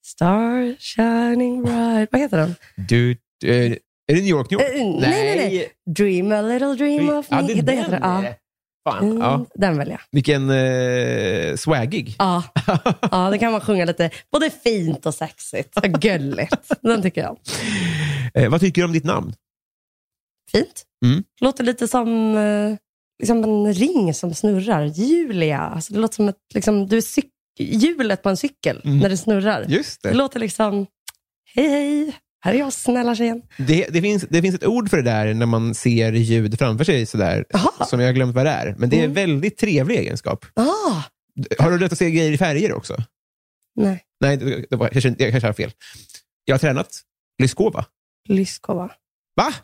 Star shining bright. Vad heter den? Du, eh, är det New York, New York? Eh, nej, nej, nej. Dream a little dream of me. Ja, det den. heter det. Det. Fan, Mm, ja. Den väljer jag. Vilken eh, swaggig. Ja. ja, det kan man sjunga lite både fint och sexigt. Och Gulligt. Den tycker jag. Eh, vad tycker du om ditt namn? Fint. Mm. Låter lite som eh, liksom en ring som snurrar. Julia. Alltså, det låter som ett, liksom, du är hjulet på en cykel Mm. när det snurrar. Just Det låter liksom, hej hej, här är jag snälla tjejen. Det, det, finns, det finns ett ord för det där när man ser ljud framför sig, sådär, som jag har glömt vad det är. Men det är en Mm. väldigt trevlig egenskap. Ah, Har du rätt att se grejer i färger också? nej, Nej, det, det var, jag, kanske- jag kanske har fel. Jag har tränat Lyskova. Lyskova. Va?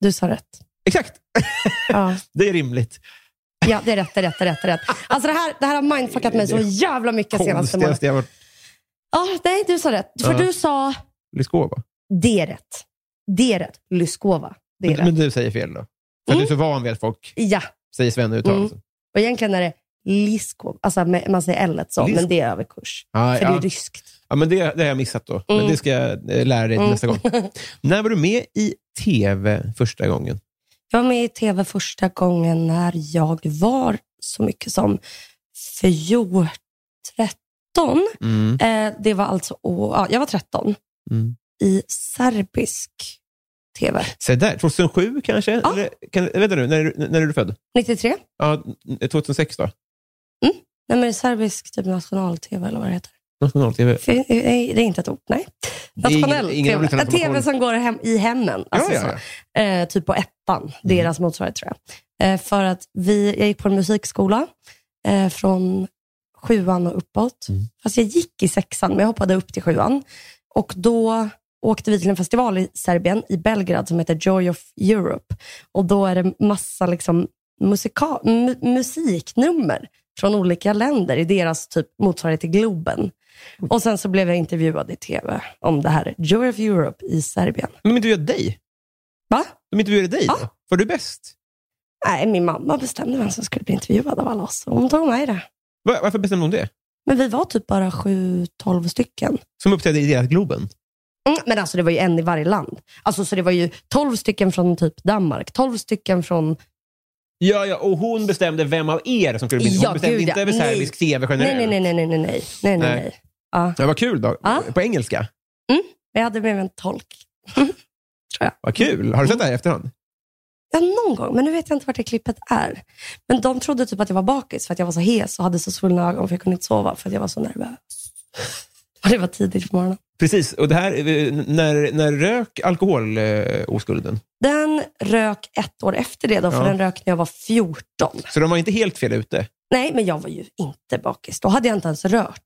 Du sa rätt. Exakt! Ja. Det är rimligt. ja, det är rätt, det är rätt, det är rätt. Det är rätt. Alltså det här, det här har mindfuckat mig så jävla mycket senaste månaden. Jag varit. Ja, nej, du sa rätt. För Ja. du sa, Lyskova. det är rätt. Det är rätt. Lyskova. Det är Men, rätt. men du säger fel då? För att du är så van vid att folk Ja, säger Sven-uttal. Mm. och egentligen är det Liskov. Alltså man säger L så, men det är överkurs. Ja, För det ja. är ryskt. Ja, men det, det har jag missat då. Men Mm. det ska jag eh, lära dig Mm. nästa gång. När var du med i tv första gången? Jag var med i tv första gången när jag var så mycket som 14, 13. Mm. Eh, det var alltså, å- ja, jag var 13 Mm. i serbisk tv. Så där, 2007 kanske? Ja. Eller, kan, vänta nu, när, är- när är du född? 93? Ja, 2006 då? Nej, men serbisk typ national-tv eller vad det heter. National-tv. För, nej, det är inte ett ord, nej. Ingen- Nationell ingen tv. En tv som går hem, i hemmen. Alltså ja, ja, Så, eh, typ på ettan, deras motsvarighet tror jag. Eh, för att vi, jag gick på en musikskola eh, från sjuan och uppåt. Mm. Fast jag gick i sexan, men jag hoppade upp till sjuan. Och då åkte vi till en festival i Serbien, i Belgrad, som heter Joy of Europe. Och då är det massa liksom musika- mu- musiknummer från olika länder i deras typ motsvarighet till Globen. Och sen så blev jag intervjuad i tv om det här Joy of Europe i Serbien. Men de intervjuade dig? Va? De intervjuade dig Ja. då? Var du bäst? Nej, min mamma bestämde vem som skulle bli intervjuad av alla oss. Hon tog mig det. Va- Varför bestämde hon det? Men vi var typ bara sju, tolv stycken. Som uppträdde i deras Globen? Mm, men alltså det var ju en i varje land. Alltså så det var ju tolv stycken från typ Danmark, tolv stycken från... Ja, ja, och hon bestämde vem av er som skulle bli Ja, Hon bestämde gud, inte ja. över Nej. serbisk tv Nej, generellt. nej, nej, nej, nej, nej, nej, nej, Nej. nej. Ja, Ja, vad kul då. Ja. På engelska? jag hade med mig en tolk. Vad kul. Har du sett det här i efterhand? Ja, någon gång, men nu vet jag inte vart det klippet är. Men de trodde typ att jag var bakis för att jag var så hes och hade så svullna ögon för jag kunde inte sova för att jag var så nervös. Och det var tidigt på morgonen. Precis, och det här, eh, när, när rök alkoholoskulden? Den rök ett år efter det då, för Ja. den rök när jag var 14. Så de var inte helt fel ute? Nej, men jag var ju inte bakis. Då hade jag inte ens rört.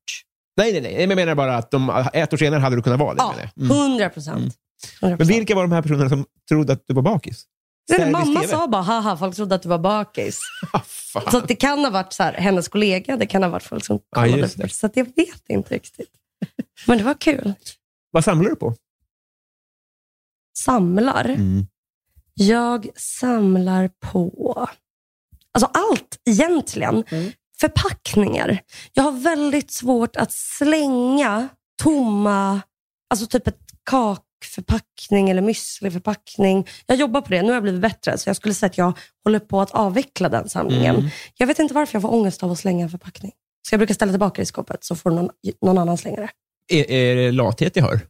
Nej, nej, nej. Men Jag menar bara att de, ett år senare hade du kunnat vara det. Ja, menar jag. Mm. 100 procent. Men vilka var de här personerna som trodde att du var bakis? Serbisk Mamma sa bara, haha, folk trodde att du var bakis. Ah. Så att det kan ha varit så här, hennes kollega, det kan ha varit folk som kollade på det. Så att jag vet inte riktigt. Men det var kul. Vad samlar du på? Samlar. Mm. Jag samlar på alltså allt egentligen. Mm. Förpackningar. Jag har väldigt svårt att slänga tomma, alltså typ ett kakförpackning eller müsliförpackning. Jag jobbar på det. Nu har jag blivit bättre, så jag skulle säga att jag håller på att avveckla den samlingen. Mm. Jag vet inte varför jag får ångest av att slänga en förpackning. Så jag brukar ställa tillbaka det i skåpet, så får någon, någon annan slänga det. Är, är det lathet jag hör?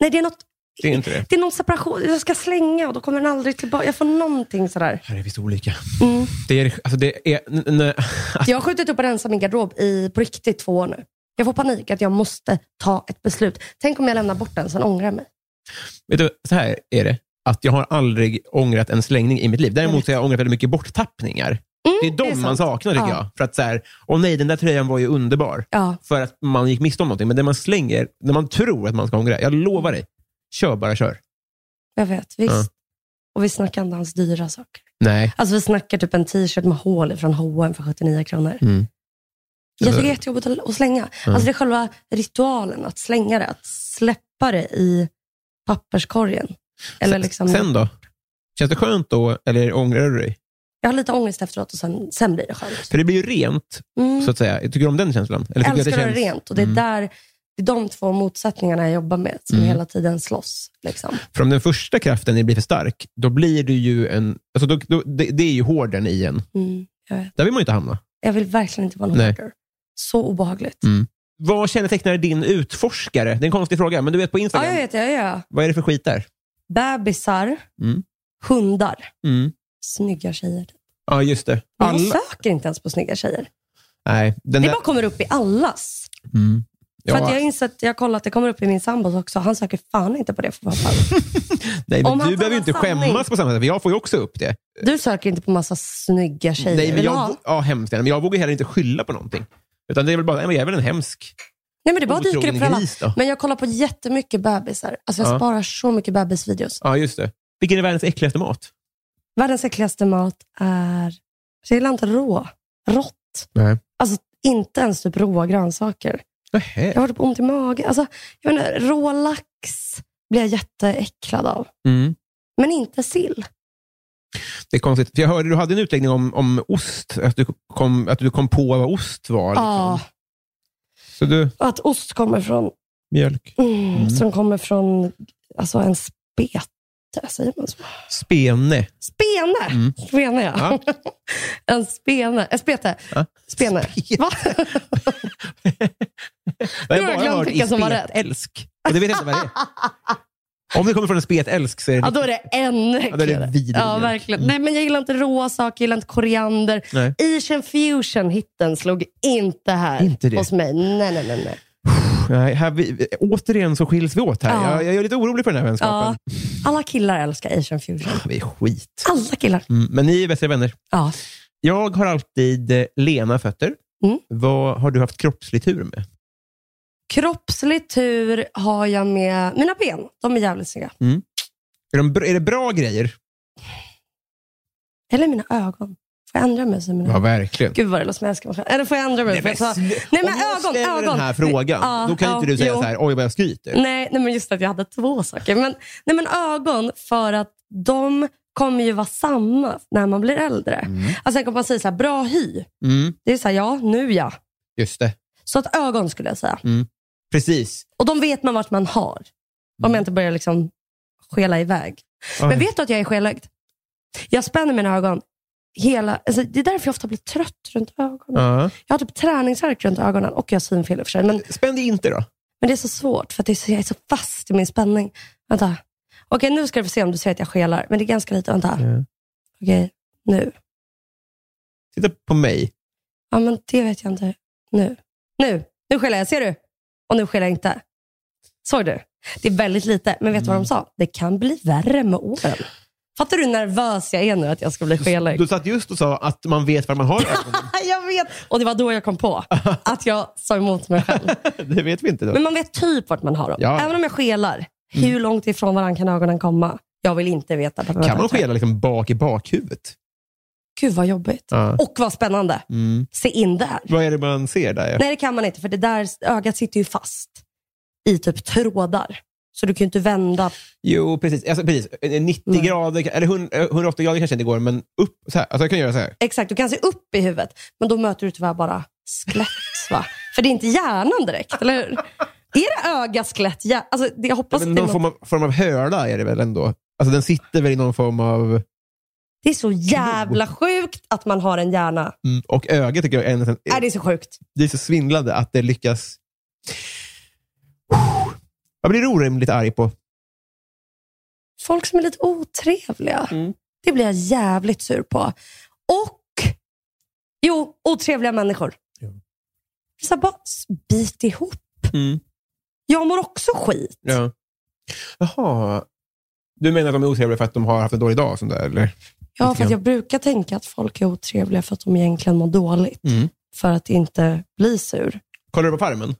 Nej, det är något Det är inte det. det är någon separation. Jag ska slänga och då kommer den aldrig tillbaka. Jag får någonting sådär. Här är visst olika. Mm. Det är, alltså det är, n- Jag har skjutit upp och rensat min garderob i, på riktigt två år nu. Jag får panik att jag måste ta ett beslut. Tänk om jag lämnar bort den, sen ångrar jag mig. Vet du, så här är det. Att jag har aldrig ångrat en slängning i mitt liv. Däremot har jag ångrat väldigt mycket borttappningar. det är de Mm, det är man saknar tycker Ja. jag. För att så här, åh nej, den där tröjan var ju underbar. Ja, För att man gick miste om någonting. Men det man slänger, när man tror att man ska ångra, jag lovar dig. Kör bara kör. jag vet. Visst. Ja. Och vi snackar inte ens dyra saker. Nej. Alltså vi snackar typ en t-shirt med hål från H&M för 79 kronor. Mm. Jag tycker det är jättejobbigt att, slänga. Alltså det är själva ritualen att slänga det. Att släppa det i papperskorgen. Eller Sen- liksom, Sen då? Känns det skönt då, eller ångrar du dig? Jag har lite ångest efteråt och sen, sen blir det skönt. För det blir ju rent, Mm. så att säga. Jag tycker du om den känslan? Eller Jag älskar att det det känns... rent och det är Mm. där det är de två motsättningarna jag jobbar med som Mm. hela tiden slåss. Liksom. För om den första kraften blir för stark, då blir du ju en... Alltså då, då, det, det är ju hården i en. Mm. Där vill man ju inte hamna. Jag vill verkligen inte vara Nej. hoarder. Så obehagligt. Mm. Vad kännetecknar din utforskare? Det är en konstig fråga, men du vet på Ja, Instagram. jag vet. Ja, ja. Vad är det för skit där? Bebisar, Mm. hundar, Mm. snygga tjejer. Ja, just det. Alla... Jag söker inte ens på snygga tjejer. Nej, den Det där... bara kommer upp i allas. Mm. För Ja, att jag insett, jag har kollat, det kommer upp i min sambos också. Han söker fan inte på det för vad fan. Nej, men Om du behöver ju inte sanning. skämmas på samma sätt, för jag får ju också upp det. Du söker inte på massa snygga tjejer. Nej, men jag, ja, hemskt gärna, men jag vågar heller inte skylla på någonting. Utan det är väl bara, jag är väl en hemsk Nej, men det bara dyker upp för alla. då. Men jag kollar på jättemycket bebisar. Alltså jag Ja. sparar så mycket bebisvideos. Ja, just det. Vilken är världens äckligaste mat? Världens äckligaste mat är... Jag gillar inte rå. Rått. Nej. Alltså inte ens typ råa grönsaker. Nähä. Jag har typ ont i magen. Alltså, jag inte, rå lax blir jag jätteäcklad av. Mm. Men inte sill. Det är konstigt. För jag hörde du hade en utläggning om, om ost, att du, kom, att du kom på vad ost var. Liksom. Ja, Så du, att ost kommer från... mjölk. Mm, Mm. Som kommer från alltså en spete. Säger man så? Spene. Spene! Mm. Spene, ja. en spene. En spete. Ja. Spene. Va? Jag har jag glömt vilka som var rätt. Älsk. Och det vet jag inte vad det är. Om det kommer från en spetälsk så är det... Ja, då är det ännu Ja, då är äckligare. vidrigt. Ja, verkligen. Nej, men jag gillar inte råa saker, jag gillar inte koriander. Nej. Asian fusion hitten slog inte här Inte det. hos mig. Nej, nej, nej. nej. Nej, här vi, återigen så skiljs vi åt här. Ja. Jag, jag är lite orolig för den här Ja, vänskapen. alla killar älskar Asian fusion. Vi är skit. Alla killar. Mm, men ni är bättre vänner. Ja. Jag har alltid eh, lena fötter. Mm. Vad har du haft kroppslig tur med? Kroppslig tur har jag med mina ben. De är jävligt snygga. Är, de, är det bra grejer? Eller mina ögon. Får jag ändra mig? Så mina Ja, verkligen. Gud vad det låter som jag älskar mig själv. Eller får jag ändra mig? Får jag ta- Nej, men Om jag ögon, ställer ögon. den här frågan, Ja, då kan ja, inte du säga jo. så här, oj vad jag skryter. Nej, nej, men just att jag hade två saker. Men, nej, men ögon, för att de kommer ju vara samma när man blir äldre. Mm. Alltså, sen kan man säga så här, bra hy. Mm, Det är så här, ja, nu ja. just det. Så att ögon skulle jag säga. Precis. Och de vet man vart man har. Om jag inte börjar liksom skela iväg. Oj. Men vet du att jag är skelögd? Jag spänner mina ögon hela... Alltså, det är därför jag ofta blir trött runt ögonen. Ja. Jag har typ träningsvärk runt ögonen och jag har synfel i och för sig. Men, Spänn dig inte då. men det är så svårt för att det är så, jag är så fast i min spänning. Vänta. Okej, nu ska du få se om du ser att jag skelar. Men det är ganska lite. Vänta. Ja. Okej, nu. Titta på mig. Ja, men det vet jag inte. Nu. Nu. Nu skelar jag. Ser du? Och nu skelar jag inte. Såg du? Det är väldigt lite. Men vet du vad Mm. de sa? Det kan bli värre med åren. Fattar du hur nervös jag är nu att jag ska bli skelögd? Du satt just och sa att man vet var man har. Jag vet! Och det var då jag kom på att jag sa emot mig själv. det vet vi inte då. Men man vet typ vart man har dem. Ja. Mm. Även om jag skelar. Hur långt ifrån varandra kan ögonen komma? Jag vill inte veta. Kan man skela liksom bak i bakhuvudet? Gud vad jobbigt. Ja. Och vad spännande. Mm. Se in där. Vad är det man ser där? Nej det kan man inte för det där ögat sitter ju fast i typ trådar. Så du kan ju inte vända. Jo, precis. Alltså, precis. 90 Nej. grader, eller 100 180 grader kanske inte går, men upp så här. Alltså, jag kan göra så här. Exakt, du kan se upp i huvudet. Men då möter du tyvärr bara skelett. Va? För det är inte hjärnan direkt, eller hur? Är det öga, skelett, hjärna? Alltså, det, jag hoppas Men någon något- form av, form av höla är det väl ändå? Alltså, den sitter väl i någon form av... det är så jävla sjukt att man har en hjärna. Mm. Och ögat tycker jag är, nästan, Är det är så sjukt? det är så svindlande att det lyckas... Vad blir du orimligt arg på? Folk som är lite otrevliga. Mm. Det blir jag jävligt sur på. Och, jo, otrevliga människor. Ja. Så bara bit ihop. Jag mår också skit. Ja. Jaha. Du menar att de är otrevliga för att de har haft en dålig dag? Sånt där, eller? Ja, för jag brukar tänka att folk är otrevliga för att de egentligen mår dåligt. Mm. För att inte bli sur. Kollar du på Farmen?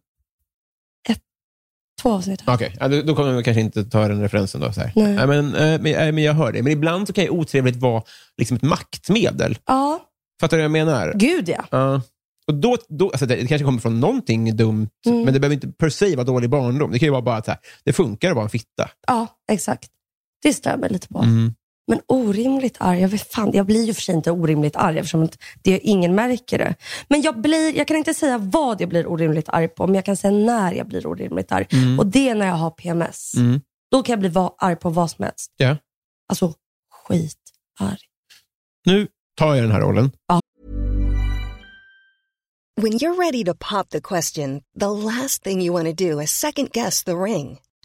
Två avsnitt. Okej, ja, då, då kommer jag kanske inte ta den referensen. Då, så här. Nej. Ja, men, eh, men, eh, men jag hör det. Men ibland så kan ju otrevligt vara liksom ett maktmedel. Ja, Fattar du vad jag menar? gud ja. Ja. Och då, då, alltså det, kanske kommer från någonting dumt, Mm. men det behöver inte per se vara dålig barndom. Det kan ju vara bara att det funkar att vara en fitta. Ja, exakt. Det stör mig lite på. Mm. Men orimligt arg, jag, vet fan, jag blir ju för sig inte orimligt arg eftersom det, ingen märker det. Men jag, blir, jag kan inte säga vad jag blir orimligt arg på, men jag kan säga när jag blir orimligt arg. Och det är när jag har PMS. Mm. Då kan jag bli va- arg på vad som helst. Ja. Alltså skitarg. Nu tar jag den här rollen. When you're ready to pop the question, the last thing you want to do is second guess the ring.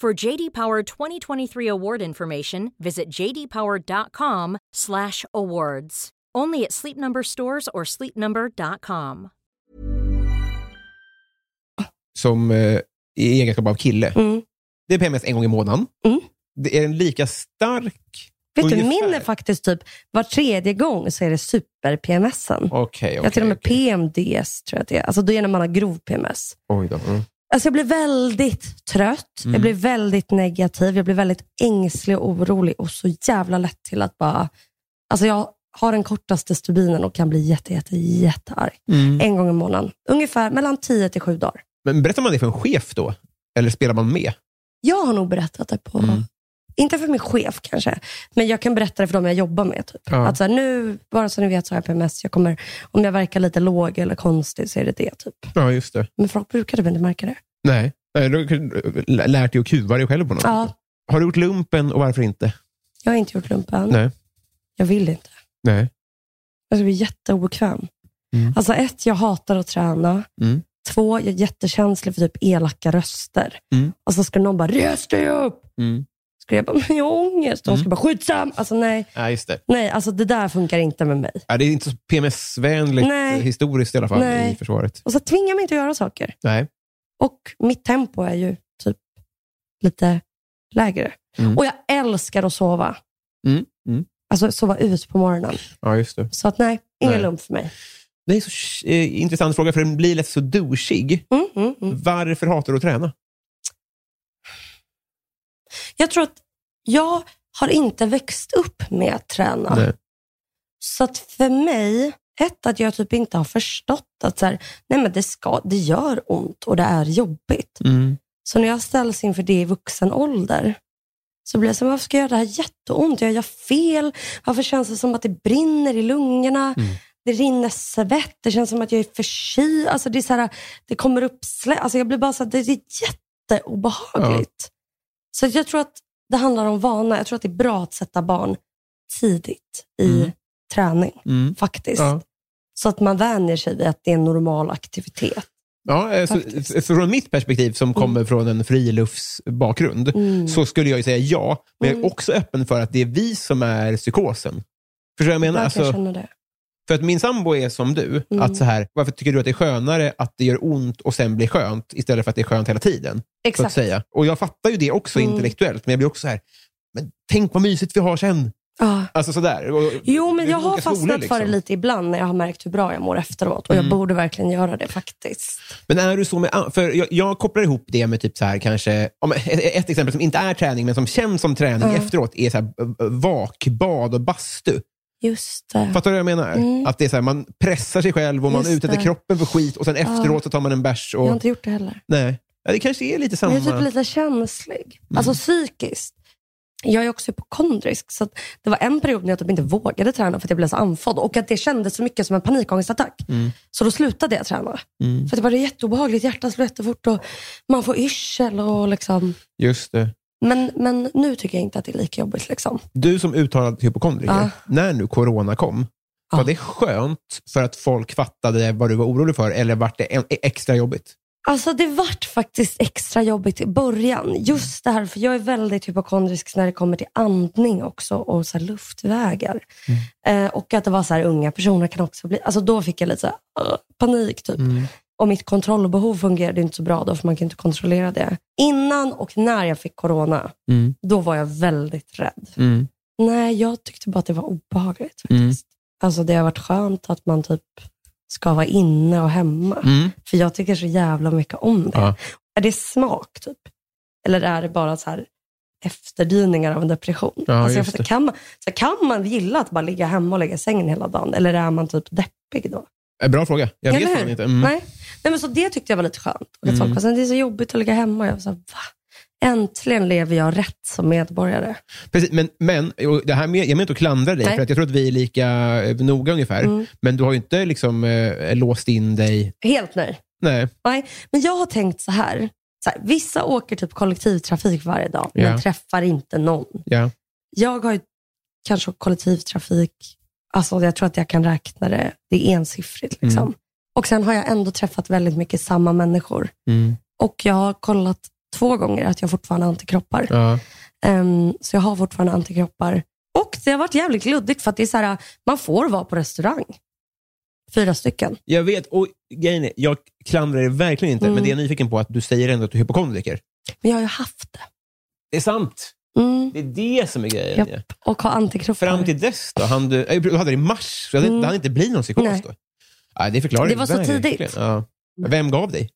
For JD Power 2023 award information, visit jdpower.com/awards. Only at Sleep Number stores or sleepnumber.com. som eh, i egenskap av kille. Mm. Det är PMS en gång i månaden. Mm. Det är en lika stark... Vet du, ungefär? min är faktiskt typ var tredje gång så är det super-PMSen. Okej, okej. jag har till och med okej. PMDS, tror jag att det är. Alltså då är när man har grov PMS. Oj då. Mm. Alltså jag blir väldigt trött, Mm. jag blir väldigt negativ, jag blir väldigt ängslig och orolig och så jävla lätt till att bara... Alltså jag har den kortaste stubinen och kan bli jätte, jätte, jättearg. Mm. En gång i månaden. Ungefär mellan 10 till 7 dagar. Men berättar man det för en chef då? Eller spelar man med? Jag har nog berättat det på, Mm. inte för min chef kanske, men jag kan berätta det för dem jag jobbar med. Typ. Ja. Att så här, nu, bara så ni vet så har jag PMS, jag kommer, om jag verkar lite låg eller konstig så är det det. Typ. Ja, just det. Men folk brukar typ inte märka det. Nej. Nej, Du har lärt dig att kuva dig själv på något Ja, sätt. Har du gjort lumpen och varför inte? jag har inte gjort lumpen. Nej. Jag vill inte. Nej. Jag blir jätteobekväm. Mm. Alltså ett, jag hatar att träna. Mm. Två, jag är jättekänslig för typ elaka röster. Mm. Och så ska någon bara, res dig upp! Mm. Ska jag bara, men jag har ångest. Och de Mm. bara, skitsam! Alltså nej, Ja, just det. nej, alltså det där funkar inte med mig. Ja, det är inte så PMS-vänligt eh, historiskt i alla fall Nej. i försvaret. Och så tvingar mig inte att göra saker. Nej. Och mitt tempo är ju typ lite lägre. Mm. Och jag älskar att sova. Mm. Mm. Alltså sova ut på morgonen. Ja, just det. Så att nej, ingen lump för mig. Det är en så eh, intressant fråga, för den blir lätt så douchig. Mm, mm, mm. Varför hatar du att träna? Jag tror att jag har inte växt upp med att träna. Nej. Så att för mig, ett att jag typ inte har förstått att så här, nej men det, ska, det gör ont och det är jobbigt. Mm. Så när jag ställs inför det i vuxen ålder så blir jag så här, varför ska jag göra det här jätteont? Jag gör fel. Varför känns det som att det brinner i lungorna? Mm. Det rinner svett. Det känns som att jag är förkyld. Alltså det, är så här, det kommer upp slä. Alltså jag blir bara så här, det är jätteobehagligt. Så jag tror att det handlar om vana. Jag tror att det är bra att sätta barn tidigt i Mm. Träning, Mm. faktiskt. Ja. Så att man vänjer sig vid att det är en normal aktivitet. Ja, eh, så, så från mitt perspektiv, som kommer från en friluftsbakgrund, Mm. så skulle jag ju säga ja. Men jag är Mm. också öppen för att det är vi som är psykosen. Förstår du vad jag menar? Jag Alltså, det. för att min sambo är som du. Mm. Att så här, varför tycker du att det är skönare att det gör ont och sen blir skönt, istället för att det är skönt hela tiden? Så att Exakt. säga. Och jag fattar ju det också Mm. intellektuellt, men jag blir också så här, men tänk vad mysigt vi har sen. Ja. Alltså sådär. Och- Jo, men jag har fastnat skolor, för det liksom. lite ibland när jag har märkt hur bra jag mår efteråt. Och jag Mm. borde verkligen göra det faktiskt. Men är du så med, för jag, jag kopplar ihop det med typ så här kanske, ett, ett exempel som inte är träning men som känns som träning Ja. efteråt är så här, vakbad och bastu. Just det. Fattar du vad jag menar? Mm. Att det är så här, man pressar sig själv och man Just utsätter det. kroppen för skit och sen efteråt så tar man en bärs. Jag Och, har inte gjort det heller. nej. Ja, det kanske är lite samma. Jag är typ lite känslig. Mm. Alltså psykiskt. Jag är också hypokondrisk. Så att det var en period när jag typ inte vågade träna för att jag blev så andfådd. Och att det kändes så mycket som en panikångestattack. Mm. Så då slutade jag träna. Mm. För det var jätteobehagligt. Hjärtat slår jättefort och man får yrsel. Och liksom. Just det. men, men nu tycker jag inte att det är lika jobbigt. Liksom. Du som uttalad hypokondriker, Ja. när nu corona kom, Ja. var det skönt för att folk fattade vad du var orolig för eller var det extra jobbigt? Alltså det vart faktiskt extra jobbigt i början. Just det här, för jag är väldigt hypokondrisk när det kommer till andning också och så luftvägar. Eh, och att det var så här, unga personer kan också bli, alltså då fick jag lite så här, uh, panik typ. Och mitt kontrollbehov fungerade inte så bra då, för man kan inte kontrollera det. Innan och när jag fick corona, Mm. då var jag väldigt rädd. Mm. Nej, jag tyckte bara att det var obehagligt Mm. faktiskt. Alltså det har varit skönt att man typ ska vara inne och hemma. Mm. För jag tycker så jävla mycket om det. Ja. Är det smak typ? Eller är det bara så här efterdyningar av en depression? Ja, alltså det. kan, man, så kan man gilla att bara ligga hemma och lägga i sängen hela dagen? Eller är man typ deppig då? Eh, Bra fråga. Jag Eller vet fan inte. Mm. Nej. Nej, men så det tyckte jag var lite skönt. Och Mm. folk var så här, det är så jobbigt att ligga hemma. Och jag var så här, va? Äntligen lever jag rätt som medborgare. Precis, men, men det här med, jag menar inte att klandra dig, Nej. för att jag tror att vi är lika eh, noga ungefär. Mm. Men du har ju inte liksom, eh, låst in dig. Helt nej. Nej. Nej, men jag har tänkt så här. Så här vissa åker typ kollektivtrafik varje dag, men Ja. träffar inte någon. Ja. Jag har ju kanske kollektivtrafik, alltså jag tror att jag kan räkna det, det är ensiffrigt. Liksom. Mm. Och sen har jag ändå träffat väldigt mycket samma människor. Mm. Och jag har kollat två gånger att jag fortfarande har antikroppar. Ja. Ehm, så jag har fortfarande antikroppar. Och det har varit jävligt luddigt för att det är så här, man får vara på restaurang. Fyra stycken. Jag vet, och grejen är, jag klandrar dig verkligen inte, Mm. men det jag är nyfiken på är att du säger ändå att du är hypokondriker. Men jag har ju haft det. Det är sant. Mm. Det är det som är grejen. Japp. Ja. Och har antikroppar. Fram till dess då? Han du, eh, du hade det i mars, så det, Mm. hade inte blivit någon psykos Nej. då? Ja, det förklarar Det var så verkligen. tidigt. Ja. Vem gav dig?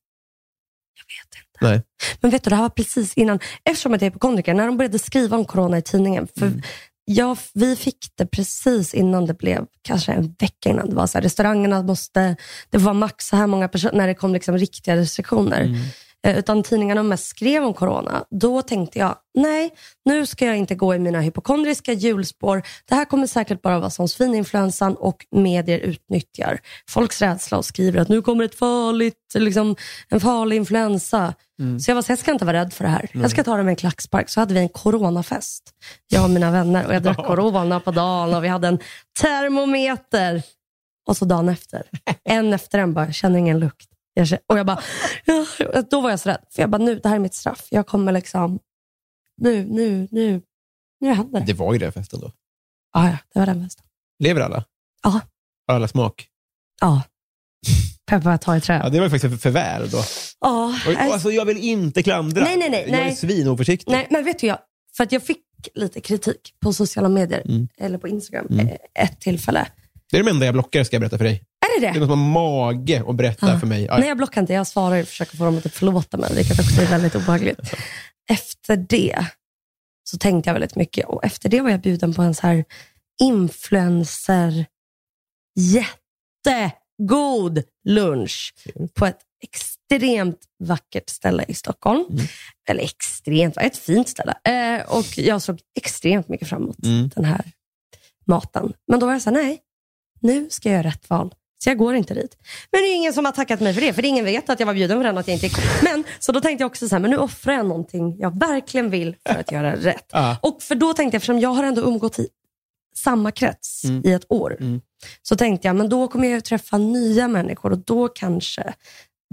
Jag vet inte. Nej. Men vet du, det här var precis innan, eftersom att jag är hypokondriker, när de började skriva om corona i tidningen. För Mm. jag, vi fick det precis innan det blev, kanske en vecka innan. Det var så här, restaurangerna måste, det var max så här många personer, när det kom liksom riktiga restriktioner. Mm. Eh, Utan tidningarna mest skrev om corona. Då tänkte jag, nej, nu ska jag inte gå i mina hypokondriska hjulspår. Det här kommer säkert bara vara som svininfluensan och medier utnyttjar folks rädsla och skriver att nu kommer ett farligt, liksom, en farlig influensa. Så jag var så jag ska inte vara rädd för det här. Jag ska ta det med en klackspark. Så hade vi en coronafest, jag och mina vänner. Och jag drack corona på dagen och vi hade en termometer. Och så dagen efter, en efter en bara, jag känner ingen lukt. Jag känner, och jag bara, då var jag så rädd. För jag bara, nu, det här är mitt straff. Jag kommer liksom, nu, nu, nu, nu händer det. Det var ju den festen då. Ja, ja, det var den festen. Lever alla? Ja. Har alla smak? Ja. Peppar ta i trä. Ja, det var ju faktiskt för, för väl då. Ja, nej, alltså, jag vill inte klandra. Nej, nej, nej, Jag är nej. svinoförsiktig. nej, men vet du, jag, för att jag fick lite kritik på sociala medier, Mm. eller på Instagram, Mm. eh, ett tillfälle. Det är det enda jag blockar, ska jag berätta för dig. Är det Det är det? någon som har mage att berätta Ja. för mig. Ja, Nej, jag blockar inte. Jag svarar och försöker få dem att typ förlåta mig, vilket också är väldigt obehagligt. Efter det så tänkte jag väldigt mycket och efter det var jag bjuden på en så här influencer jättegod lunch på ett extremt vackert ställe i Stockholm. Mm. Eller extremt, ett fint ställe. Eh, och jag såg extremt mycket fram emot Mm. den här maten. Men då var jag så här, nej, nu ska jag göra rätt val. Så jag går inte dit. Men det är ingen som har tackat mig för det, för ingen vet att jag var bjuden på den och att jag inte gick. Men, så då tänkte jag också så här, men nu offrar jag någonting jag verkligen vill för att göra rätt. Ja. Och för då tänkte jag, eftersom jag har ändå umgått i samma krets Mm. i ett år, Mm. så tänkte jag, men då kommer jag ju träffa nya människor och då kanske,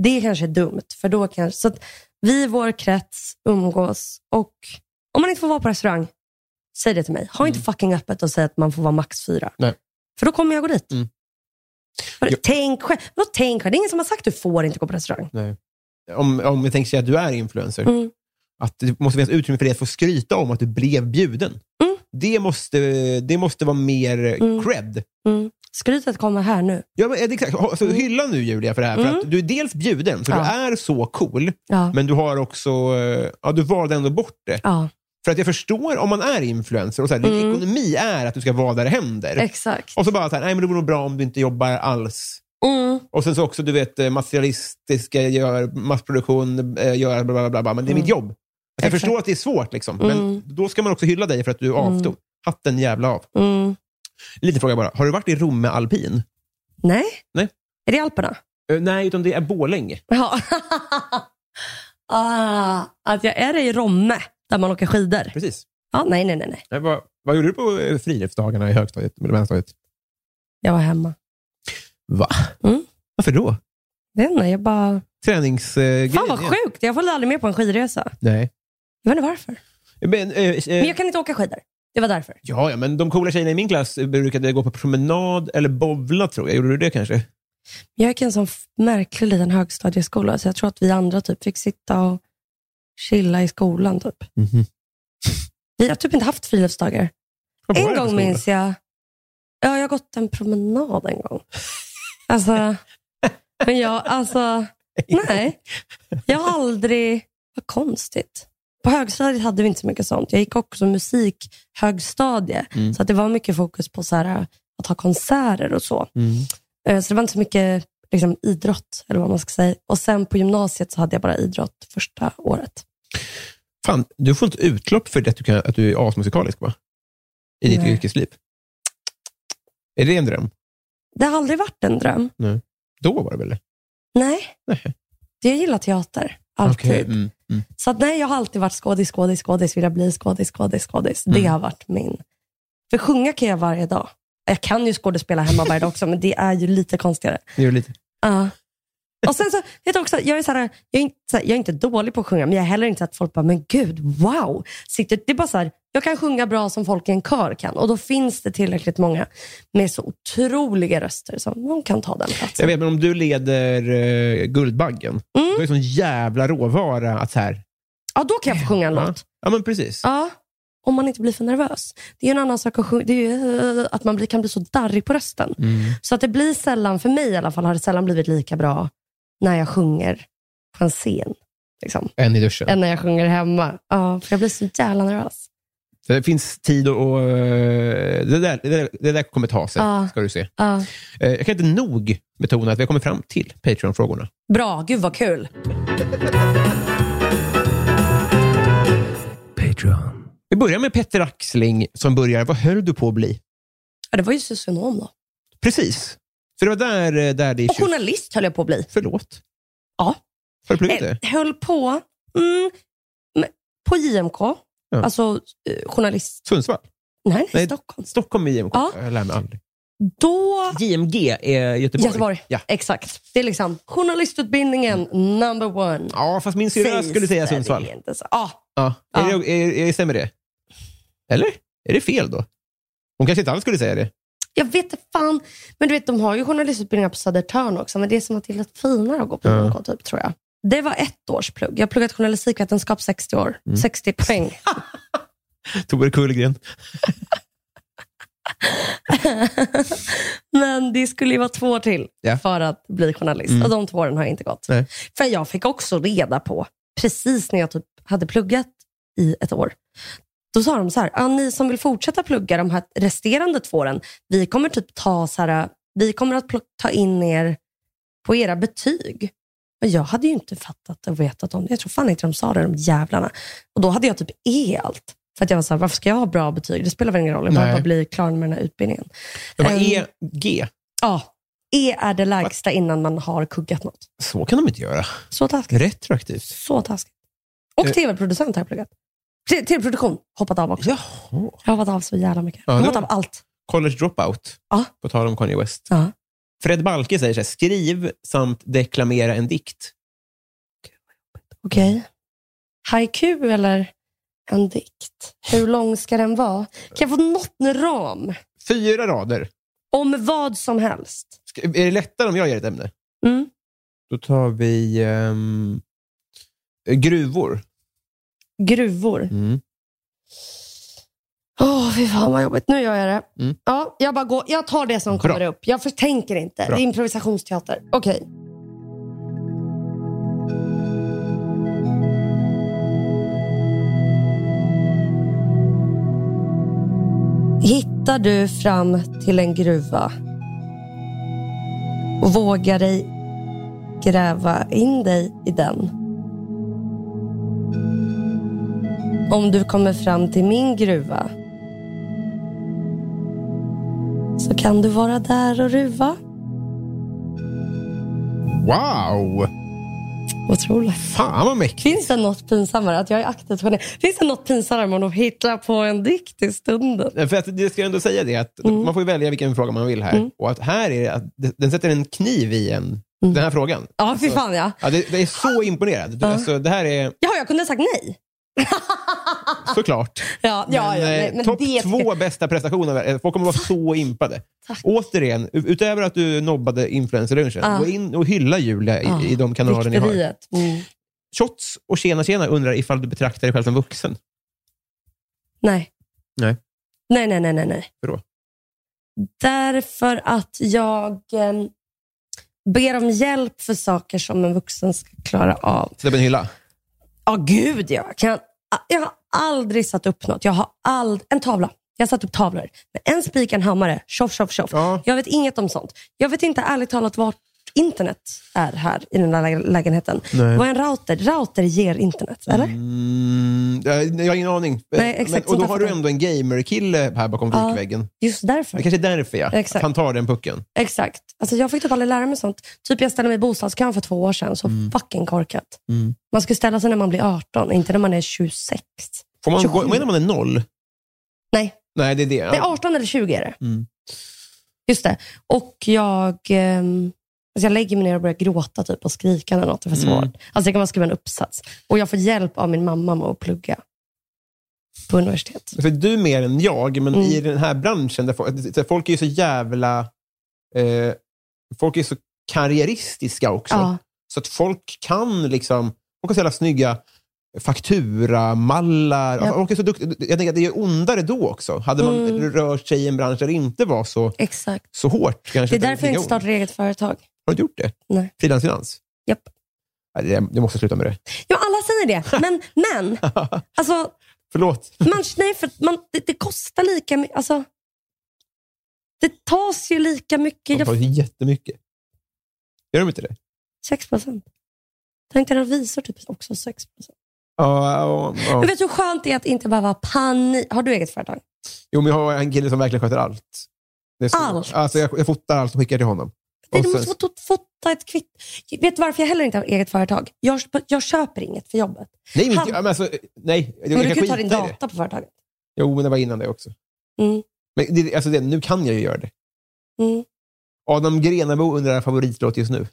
det kanske är dumt. För då kanske, så att vi i vår krets umgås och om man inte får vara på restaurang, säg det till mig. Ha inte fucking öppet och säg att man får vara max fyra. Mm. Nej. För då kommer jag gå dit. Mm. För, tänk själv. Tänk själv? Det är ingen som har sagt att du får inte gå på restaurang. Nej. Om, om vi tänker sig att du är influencer, Mm. att det måste finnas utrymme för dig att få skryta om att du blev bjuden. Mm. Det, måste, det måste vara mer Mm. cred. Mm. Skrytet kommer här nu. Ja, men, det exakt. Alltså, hylla nu Julia för det här. För Mm. att du är dels bjuden, så Ja. du är så cool, Ja. men du har också eh, ja, du valde ändå bort det. ja, För att jag förstår om man är influencer och så här, din Mm. ekonomi är att du ska vara där det händer. exakt. Och så bara så här, nej men det vore nog bra om du inte jobbar alls. Mm. Och sen så också, du vet, eh, materialistiska, gör massproduktion, eh, gör bla bla bla, bla men det är Mm. mitt jobb. Jag Exakt. förstår att det är svårt, liksom, Mm. men då ska man också hylla dig för att du avstod. Hatten jävla av. Mm. Liten fråga bara, har du varit i Romme alpin? Nej. Nej. Är det Alperna? Eh, nej, utan det är Borlänge. Ja. ah, att jag är i Romme, där man åker skidor. Precis. Ja, nej, nej, nej. nej. Nej, vad, vad gjorde du på eh, friluftsdagarna i högstadiet? Mellanstadiet? Jag var hemma. Va? Mm. Varför då? Jag vet inte, jag bara... Träningsgrejer? Fan vad sjukt, jag följde aldrig med på en skidresa. Nej. Jag vet inte varför. Men, eh, eh, Men jag kan inte åka skidor. Det var därför. Ja, ja, men de coola tjejerna i min klass brukade gå på promenad eller bowla, tror jag. Gjorde du det kanske? Jag gick i en sån märklig liten högstadieskola, så jag tror att vi andra typ fick sitta och chilla i skolan. Typ. Mhm. Vi har typ inte haft friluftsdagar. En gång minns jag, ja, jag har gått en promenad en gång. Alltså, men jag, alltså, nej. Jag har aldrig, vad konstigt. På högstadiet hade vi inte så mycket sånt. Jag gick också musik högstadie, Mm. så att det var mycket fokus på så här, att ha konserter och så. Mm. Eh, Så det var inte så mycket liksom, idrott, eller vad man ska säga. Och sen på gymnasiet så hade jag bara idrott första året. Fan, du får inte utlopp för det att du, kan, att du är asmusikalisk, va? I ditt Nej. yrkesliv. Är det en dröm? Det har aldrig varit en dröm. Då var det väl det? Nej, Nej. Jag gillar teater. Alltid. Okej, mm, mm. Så att nej, jag har alltid varit skådis, skådis, skådis, vill jag bli skådis, skådis, skådis. Det Mm. har varit min... För sjunga kan jag varje dag. Jag kan ju skådespela hemma varje dag också, men det är ju lite konstigare. Det gör lite. Ja. Och sen så, vet du också, jag är, så här, jag, är inte, så här, jag är inte dålig på att sjunga, men jag är heller inte så att folk bara, men gud, wow. Sitter, det är bara så här, jag kan sjunga bra som folk i en kör kan. Och då finns det tillräckligt många med så otroliga röster som de kan ta den platsen. Jag vet, men om du leder uh, Guldbaggen, Mm. då är det sån jävla råvara att så här... Ja, då kan jag få sjunga en Ja, låt. ja men precis. Ja, om man inte blir för nervös. Det är en annan sak att sjunga, det är ju, eh, att man kan bli så darrig på rösten. Mm. Så att det blir sällan, för mig i alla fall, har det sällan blivit lika bra när jag sjunger på en scen. Liksom, En i duschen. än när jag sjunger hemma. Ja, för jag blir så jävla nervös. Så det finns tid och... och, eh, det, där, det, där, det där kommer ta sig, Ja. ska du se. Ja. Eh, Jag kan inte nog betona att vi har kommit fram till Patreon-frågorna. Bra, gud vad kul. Patreon. Vi börjar med Petter Axling som börjar, vad höll du på att bli? Ja, det var ju socionom då. Precis. För det var där, eh, där det... Och journalist höll jag på att bli. Förlåt. Ja. Har du det? Eh, höll på mm, på JMK, Ja. alltså eh, journalist. Sundsvall? Nej, nej. Stockholm. Stockholm är JMK. Ja. Jag lär mig aldrig. Då JMG är Göteborg. Göteborg. Ja. Exakt. Det är liksom journalistutbildningen number one. ja, fast min syrra skulle säga det, Sundsvall. det är inte så. Ja, Ja. Ja. Är det, är, är, stämmer det? Eller? Är det fel då? Hon kanske inte alls skulle säga det. Jag vet inte fan. Men du vet, de har ju journalistutbildningar på Södertörn också, men det är som att det är lite finare att gå på Ja. JMK, typ, tror jag. Det var ett års plugg. Jag har pluggat journalistikvetenskap 60 år. Mm. 60 poäng. Tore Kullgren. Men det skulle ju vara två år till Ja. för att bli journalist. Mm. Och de två åren har jag inte gått. Nej. För jag fick också reda på, precis när jag typ hade pluggat i ett år, då sa de så här, ah, ni som vill fortsätta plugga de här resterande två åren, vi kommer typ ta så här, vi kommer att ta in er på era betyg. Men jag hade ju inte fattat och vetat om det. Jag tror fan inte de sa det, de jävlarna. Och då hade jag typ E allt. För att jag var så här, varför ska jag ha bra betyg? Det spelar väl ingen roll, jag behöver bara bli klar med den här utbildningen. Det var Ehm. EG. Ja, E är det lägsta innan man har kuggat något. Så kan de inte göra. Så taskigt. Retroaktivt. Så taskigt. Och Eh. tv-producent har jag pluggat. Tv-produktion, hoppat av också. Jaha. Jag har hoppat av så jävla mycket. Ja, jag har hoppat av allt. College Dropout. Ja. På tal om Kanye West. Ja. Fred Balke säger så här, skriv samt deklamera en dikt. Okej. Haiku eller en dikt? Hur lång ska den vara? Kan jag få något ram? Fyra rader. Om vad som helst. Ska, är det lättare om jag ger ett ämne? Mm. Då tar vi ehm, gruvor. Gruvor. Mm. Åh, fy fan vad jobbigt. Nu gör jag det. Mm. Ja, jag, bara går, jag tar det som Bra. kommer upp. Jag tänker inte. Bra. Det är improvisationsteater. Okej. Hittar du fram till en gruva och vågar dig gräva in dig i den. Om du kommer fram till min gruva så kan du vara där och ruva. Wow! Otroligt. Fan vad mäktigt. Finns det något pinsammare? Att jag är aktivt geni? Finns det något pinsammare än att hitta på en dikt i stunden? För att det ska jag ändå säga det, att Mm. man får välja vilken fråga man vill här. Mm. Och att här är det, att den sätter en kniv i en, Mm. den här frågan. Ja, fy fan ja. Ja, det, det är så imponerad. Du, Ja. alltså, det här är... Jaha, jag kunde ha sagt nej. Såklart. Ja, ja, ja, men, eh, men Topp det två bästa prestationer. Eh, Folk kommer vara så impade. Tack. Återigen, utöver att du nobbade influencerlunchen, Ja. gå in och hylla Julia i, Ja, i de kanaler ni har. Mm. Shots och tjena tjena undrar ifall du betraktar dig själv som vuxen. Nej. Nej. Nej, nej, nej, nej. nej. Vadå? Därför att jag eh, ber om hjälp för saker som en vuxen ska klara av. Släpp en hylla. Ja, gud ja. Kan, jag har aldrig satt upp något. Jag har ald, en tavla. Jag har satt upp tavlor. Med en spik, en hammare. Tjoff, tjoff, tjoff. Ja. Jag vet inget om sånt. Jag vet inte ärligt talat vart internet är här i den lä- lägenheten. Nej. Vad är en router? Router ger internet, eller? Mm, jag jag har ingen aning. Nej, exakt. Men, och då har du då. ändå en gamer-kille här bakom Ja. fikväggen. Just därför. Det kanske är därför ja. Exakt. Han tar den pucken. Exakt. Alltså jag fick typ aldrig lära mig sånt. Typ jag ställde mig i bostadskön för två år sedan. Så fucking korkat. Mm. Man ska ställa sig när man blir 18, inte när man är 26. Får man 27. gå, menar man är noll? Nej, Nej, det är det. det är 18 eller 20 är det. Mm. Just det. Och jag, ehm, alltså jag lägger mig ner och börjar gråta typ, och skrika när något är för svårt. Mm. Alltså jag kan bara skriva en uppsats. Och jag får hjälp av min mamma med att plugga på universitet. För du mer än jag, men Mm. i den här branschen, där folk, folk är ju så jävla... Eh, folk är så karriäristiska också. Ja. Så att folk kan liksom... Folk kan ställa snygga fakturamallar. Ja. Folk är så duktiga. Jag tänker att det är ondare då också. Hade man Mm. rört sig i en bransch där det inte var så, Exakt. så hårt. Kanske Det är därför jag inte startar eget företag. Har du inte gjort det? Nej. Frilansfinans? Japp. Nej, det- Jag måste sluta med det. Ja, alla säger det. Men, men alltså, Förlåt. man, nej, för att man, det, det kostar lika mycket. Alltså, det tas ju lika mycket. De tar Jag, ju jättemycket. Gör de inte det? 6 procent. Tänkte en revisor typ också 6 procent. Ja, ja, ja. Vet du hur skönt det är att inte behöva panik? Har du eget företag? Jo, men jag har en kille som verkligen sköter allt. Det. Allt? Alltså, jag, jag fotar allt och skickar till honom. Nej, sen- måste få fota ett kvitt. Vet du varför jag heller inte har eget företag? Jag, jag köper inget för jobbet. Nej, men, Han- men alltså, nej. Jag, Men du kan ju ta din det. data på företaget. Jo, men det var innan det också. Mm. Men det, alltså det, nu kan jag ju göra det. Mm. Adam Grenabo undrar favoritlåt just nu.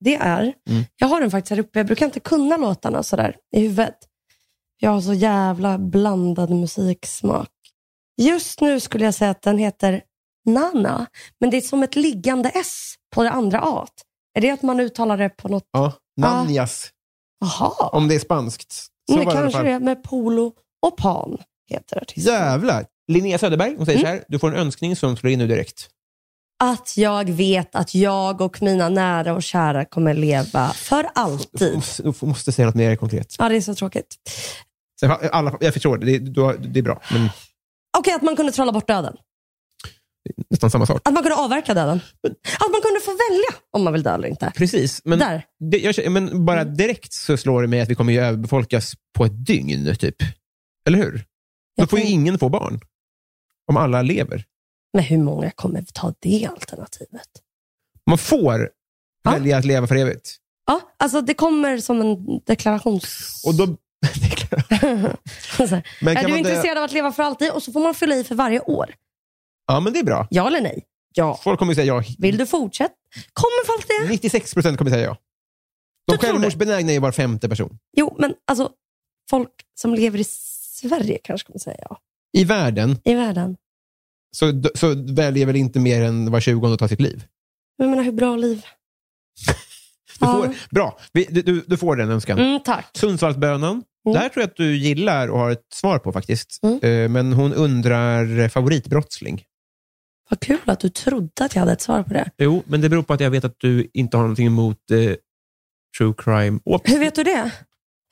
Det är, Mm. jag har den faktiskt här uppe. Jag brukar inte kunna låtarna sådär i huvudet. Jag har så jävla blandad musiksmak. Just nu skulle jag säga att den heter Nana, men det är som ett liggande S på det andra A. Är det att man uttalar det på något... Ja, Nanjas, Jaha, om det är spanskt. Så det kanske det är med Polo och Pan heter artisten. Jävlar! Linnea Söderberg hon säger Mm. så här, du får en önskning som slår in nu direkt. Att jag vet att jag och mina nära och kära kommer leva för alltid. du måste säga något mer konkret. Ja, det är så tråkigt. Alla, jag förstår det, det, är bra, men Okej, att man kunde trolla bort döden. Nästan samma sak. Att man kunde avverka döden. Att man kunde få välja om man vill dö eller inte. Precis, men, Där. det, jag, men bara direkt så slår det mig att vi kommer ju överbefolkas på ett dygn, typ. Eller hur? Då får ju ingen få barn. Om alla lever. Men hur många kommer ta det alternativet? Man får Ja. välja att leva för evigt. Ja, alltså det kommer som en deklarations... Och då... Men är du intresserad av att leva för alltid? Och så får man fylla i för varje år. Ja, men det är bra. Ja eller nej? Ja. Folk kommer säga ja. Vill du fortsätta? Kommer folk det? 96 procent kommer säga ja. De Du tror det? självmordsbenägna är var femte person. Jo, men alltså folk som lever i Sverige kanske kommer säga ja. I världen I världen. så, så väljer väl inte mer än var 20 att ta sitt liv. Men jag menar, hur bra liv? Du Ja. får, bra, Vi- du, du, du får den önskan. Mm, tack. Sundsvallsbönan. Mm. Det här tror jag att du gillar och har ett svar på faktiskt. Mm. Eh, Men hon undrar favoritbrottsling. Vad kul att du trodde att jag hade ett svar på det. Jo, men det beror på att jag vet att du inte har någonting emot eh, true crime. Oops. Hur vet du det?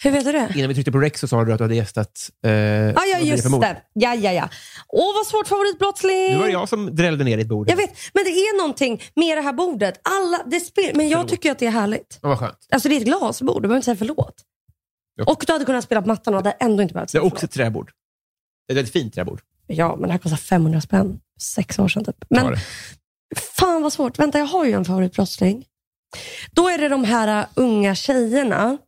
Hur vet du det? Innan vi tryckte på Rex så sa du att du hade gästat... Eh, Ah, ja, just det. Ja, ja, ja. Åh, vad svårt favoritbrottsling. Nu var det jag som drällde ner ditt bord. Jag vet, men det är någonting med det här bordet. Alla, det spel, men jag Förlåt. tycker att det är härligt. Ja, vad skönt. Alltså det är ett glasbord, du behöver inte säga förlåt. Ja. Och du hade kunnat spela på mattan och hade ändå inte behövt Det säga är också förlåt. ett träbord. Det är ett fint träbord. Ja, men det här kostar 500 spänn. Sex år sedan typ. Men fan vad svårt. Vänta, jag har ju en favoritbrottsling. Då är det de här uh, unga tjejerna.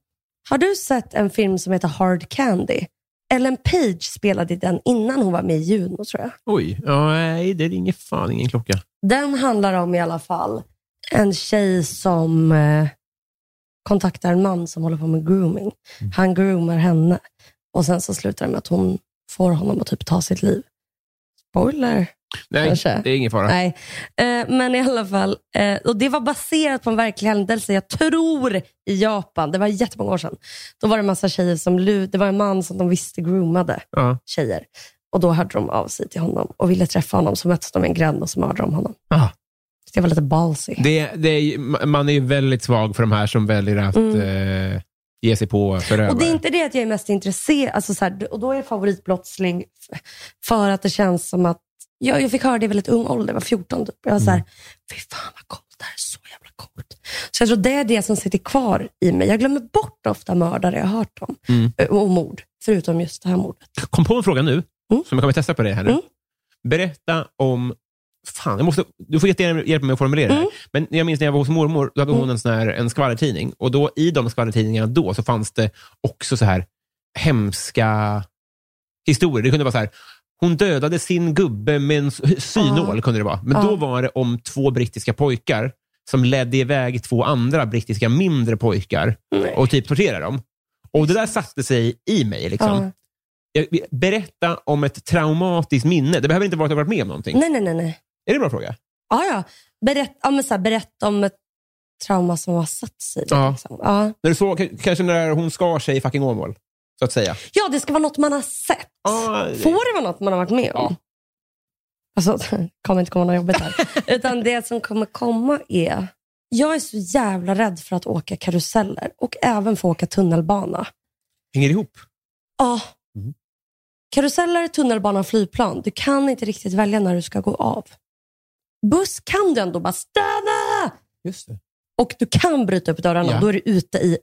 Har du sett en film som heter Hard Candy? Ellen Page spelade i den innan hon var med i Juno tror jag. Oj, nej, det ringer fan ingen klocka. Den handlar om i alla fall en tjej som eh, kontaktar en man som håller på med grooming. Han groomar henne Och sen så slutar det med att hon får honom att typ ta sitt liv. Spoiler. Nej, Kanske. det är ingen fara. Nej, eh, men i alla fall. Eh, och Det var baserat på en verklig händelse, jag tror i Japan. Det var jättemånga år sedan. Då var det en massa tjejer som, lu- det var en man som de visste groomade Ja. tjejer. Och då hörde de av sig till honom och ville träffa honom. Så möttes de i en gränd och så mördade de honom. Så det var lite ballsy. Det, det är, man är ju väldigt svag för de här som väljer att eh, ge sig på förövare. Mm. Och det är inte det att jag är mest intresserad, alltså så här, och då är jag favoritbrottsling för att det känns som att, jag, jag fick höra det i väldigt ung ålder, jag var 14 typ. Jag var så Mm. här, fy fan vad coolt, det här är så jävla coolt. Så jag tror det är det som sitter kvar i mig. Jag glömmer bort ofta mördare jag har hört om, Mm. Ö, och mord, förutom just det här mordet. Kom på en fråga nu, Mm. som jag kommer testa på dig här nu. Mm. Berätta om... Fan, jag måste, du får jättegärna hjälpa mig att formulera det här. Mm. Men jag minns när jag var hos mormor, då hade hon en, sån här, en skvallertidning. Och då, I de skvallertidningarna då så fanns det också så här hemska historier. Det kunde vara så här, hon dödade sin gubbe med en synål. Ja. kunde det vara. Men Ja. då var det om två brittiska pojkar som ledde iväg två andra brittiska mindre pojkar Nej. och typ torterade dem. Och Det där satte sig i mig. Liksom. Jag, berätta om ett traumatiskt minne. Det behöver inte vara att du varit med om någonting. Nej, nej, nej. Är det en bra fråga? Ja, ja. Berätt, ja, men så här, berätta om ett trauma som har satt sig. Ja. Liksom. Ja. När du såg, k- kanske när hon skar sig i fucking Åmål, så att säga. ja, det ska vara något man har sett. Ja, det- Får det vara något man har varit med om? Alltså, det kommer inte komma något jobbigt här. Utan det som kommer komma är, jag är så jävla rädd för att åka karuseller och även få åka tunnelbana. Hänger ihop. Ja. Mm. Karuseller, tunnelbana flygplan. Du kan inte riktigt välja när du ska gå av. Buss kan du ändå bara stanna! Just det. Och du kan bryta upp dörrarna. Ja. Då är du ute i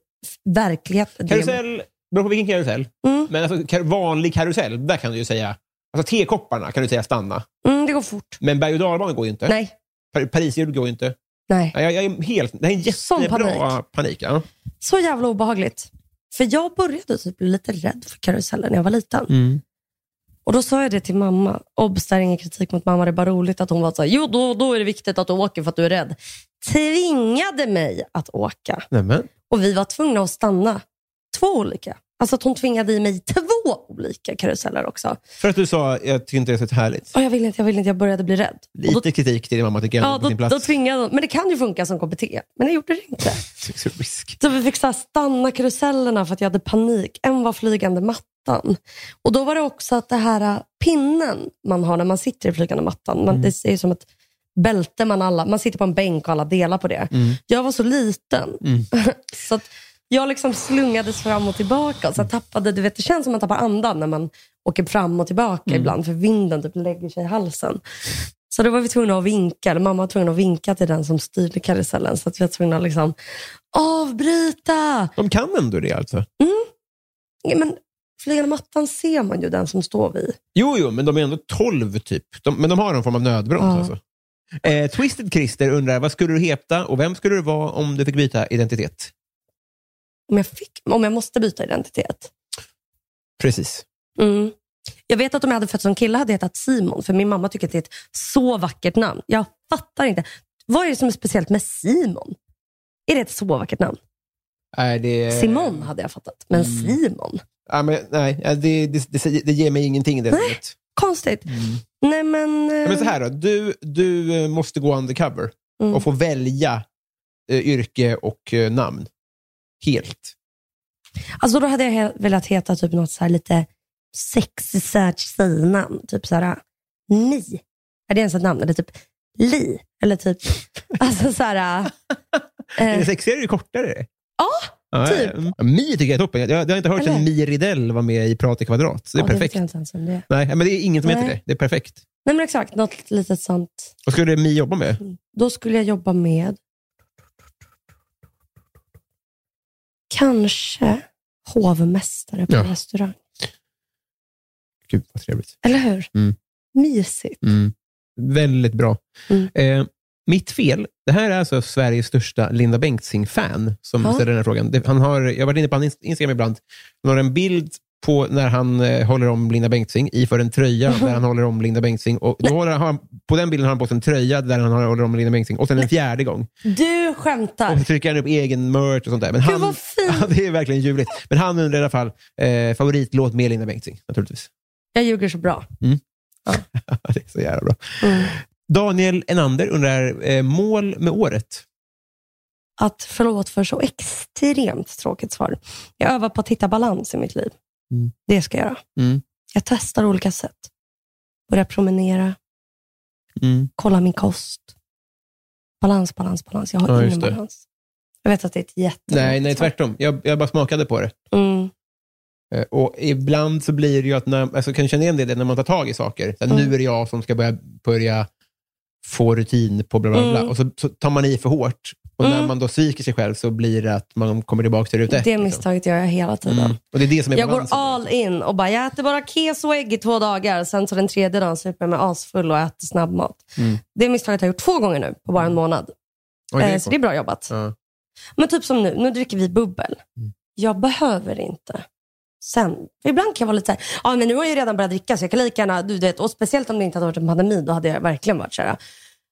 verkligheten. Karusell, beror på vilken karusell. Mm. Men alltså, vanlig karusell, där kan du ju säga... Alltså tekopparna kan du säga stanna. Mm, det går fort. Men berg och dalbanan går ju inte. Nej. Pa- Pariserhjul går ju inte. Nej. Jag, jag är helt... Det här är en jättebra panik. panik. ja. Så jävla obehagligt. För jag började typ bli lite rädd för karuseller när jag var liten. Och då sa jag det till mamma. Obs, det är ingen kritik mot mamma. Det är bara roligt att hon var så här, jo då, då är det viktigt att du åker för att du är rädd. Tvingade mig att åka. Nämen. Och vi var tvungna att stanna. Två olika. Alltså att hon tvingade i mig två olika karuseller också. För att du sa, jag tycker inte det är så härligt. Och jag ville inte, jag ville inte, jag började bli rädd. Lite då, kritik till din mamma tycker jag ja, på sin då, plats. då tvingade. Men det kan ju funka som KBT. Men det gjorde det inte. Så risk. Så vi fick så stanna karusellerna för att jag hade panik. En var flygande mattan. Och då var det också att det här äh, pinnen man har när man sitter i flygande mattan. Man, Det är som ett bälte man alla, man sitter på en bänk och alla delar på det. Jag var så liten. så att jag liksom slungades fram och tillbaka. Så jag tappade, du vet, det känns som att man tappar andan när man åker fram och tillbaka ibland. För vinden typ lägger sig i halsen. Så då var vi tvungna att vinka, eller mamma var tvungen att vinka till den som styrde karusellen. Så att vi var tvungna att liksom avbryta. De kan ändå det alltså? Ja, men flygande mattan ser man ju den som står vid. Jo, jo, men de är ändå 12 typ. De, men de har en form av nödbroms Ja. alltså. Eh, Twisted Christer undrar, vad skulle du heta och vem skulle du vara om du fick byta identitet? Om jag, fick, om jag måste byta identitet. Precis. Mm. Jag vet att om jag hade fötts som kille hade jag hetat Simon, för min mamma tycker att det är ett så vackert namn. Jag fattar inte. Vad är det som är speciellt med Simon? Är det ett så vackert namn? Är det... Simon hade jag fattat, men Simon? Ja, men, nej, det, det, det, det ger mig ingenting det Nej. Konstigt. Nej men... Ja, eh, men så här då, du, du eh, måste gå undercover Mm. och få välja eh, yrke och eh, namn. Helt. Alltså då hade jag velat heta typ något så här lite sexy search tjejnamn. Typ så här, Ni. Är det ens ett namn? Eller typ Li. Eller typ, alltså så här... Är det sexigare eller kortare? Ja, typ. Ja, Mi tycker jag är toppen. Jag, jag har inte hört Eller? en Mi Ridell vara med i Prat i kvadrat. Så det är ja, det perfekt. det är. Nej, men det är ingen som heter Nej. det. Det är perfekt. Nej men exakt, något litet sånt. Vad skulle Mi jobba med? Då skulle jag jobba med kanske hovmästare på Ja. restaurang. Gud vad trevligt. Eller hur? Mm. Mysigt. Mm. Väldigt bra. Mm. Eh, mitt fel. Det här är alltså Sveriges största Linda Bengtzing-fan som Ja. ställer den här frågan. Han har, jag har varit inne på hans Instagram ibland. Han har en bild på när han eh, håller om Linda Bengtzing iför en tröja där han håller om Linda Bengtzing. Och då håller han, på den bilden har han på sig en tröja där han håller om Linda Bengtzing och sen en fjärde gång. Du skämtar. Och så trycker han upp egen merch och sånt där. Men Gud, han, vad fint. Ja, det är verkligen ljuvligt. Men han undrar i alla fall eh, favoritlåt med Linda Bengtzing, naturligtvis. Jag ljuger så bra. det är så jävla bra. Mm. Daniel Enander undrar, eh, mål med året? Att förlåt för så extremt tråkigt svar. Jag övar på att hitta balans i mitt liv. Mm. Det ska jag göra. Mm. Jag testar olika sätt. Börja promenera, Mm. kolla min kost. Balans, balans, balans. Jag har Ja, ingen balans. Jag vet att det är ett jätte... Nej, nej, tvärtom. Jag, jag bara smakade på det. Mm. Eh, Och ibland så blir det ju att, när, alltså kan du känna igen det när man tar tag i saker? Så att Mm. Nu är det jag som ska börja, börja få rutin på bla bla bla. Mm. Och så, så tar man i för hårt. Och när Mm. man då sviker sig själv så blir det att man kommer tillbaka till ruta ett. Det liksom. misstaget gör jag hela tiden. Mm. Och det är det som är Jag går all in och bara, jag äter bara keso och ägg i två dagar. Sen så den tredje dagen super jag mig asfull och äter snabbmat. Mm. Det misstaget har jag gjort två gånger nu på bara en månad. Oj, Eh, så det är bra jobbat. Ja. Men typ som nu, nu dricker vi bubbel. Mm. Jag behöver inte. Sen, för ibland kan jag vara lite så här, ja men nu har jag ju redan börjat dricka så jag kan lika gärna, du vet, och speciellt om det inte hade varit en pandemi, då hade jag verkligen varit så här,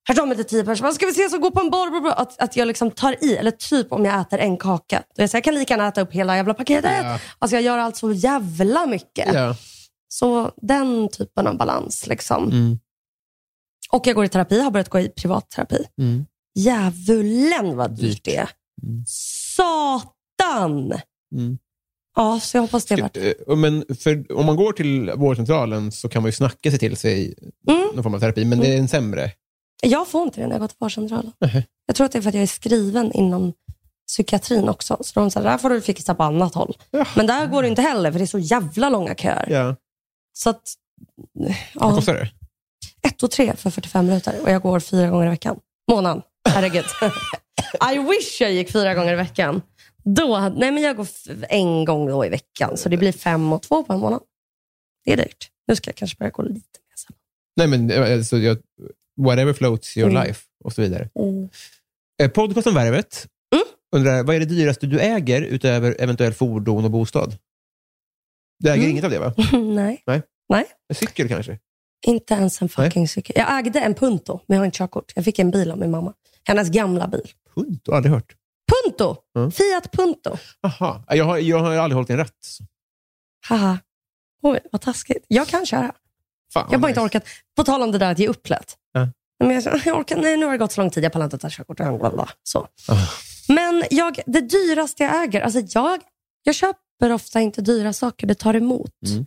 här tar mig till tio personer, ska vi ses och gå på en bar? Att, att jag liksom tar i, eller typ om jag äter en kaka. Då jag, så här, jag kan lika gärna äta upp hela jävla paketet. Ja. Alltså jag gör allt så jävla mycket. Ja. Så den typen av balans. Liksom. Mm. Och jag går i terapi, har börjat gå i privatterapi. Mm. Djävulen vad Dyrt. det är. Mm. Satan! Mm. Ja, så jag hoppas det vart... Eh, Men för, om man går till vårdcentralen så kan man ju snacka sig till sig Mm. någon form av terapi, men det är en sämre. Jag får inte det när jag går till vårdcentralen. Nähä. Jag tror att det är för att jag är skriven inom psykiatrin också. Så de säger, där får du fixa på annat håll. Ja. Men där går det inte heller, för det är så jävla långa köer. Ja. Så att, Vad ja, kostar det? ett och tre för 45 minuter och jag går fyra gånger i veckan. Månaden. Herregud. I wish jag gick fyra gånger i veckan. Då, nej men jag går en gång då i veckan, så det blir fem och två på en månad. Det är dyrt. Nu ska jag kanske börja gå lite mer sen. Nej, men eh, alltså, jag, whatever floats your Mm. life och så vidare. Mm. Eh, Podcasten Värvet Mm. undrar, vad är det dyraste du äger utöver eventuell fordon och bostad? Du äger Mm. inget av det va? nej, En cykel kanske? inte ens en fucking cykel. Jag ägde en Punto, men jag har inte körkort. Jag fick en bil av min mamma. Hennes gamla bil. Har aldrig hört. Punto! Mm. Fiat Punto. Aha. Jag, har, jag har aldrig hållit en ratt. Haha. Oj, vad taskigt. Jag kan köra. Fan, Jag har bara nice. inte orkat. På tal om det där att ge upp lätt. Ja. Men jag, jag orkar, nej, nu har det gått så lång tid, jag pallar inte ta körkort. Så. Ah. Men jag, det dyraste jag äger, alltså jag, jag köper ofta inte dyra saker, det tar emot. Mm.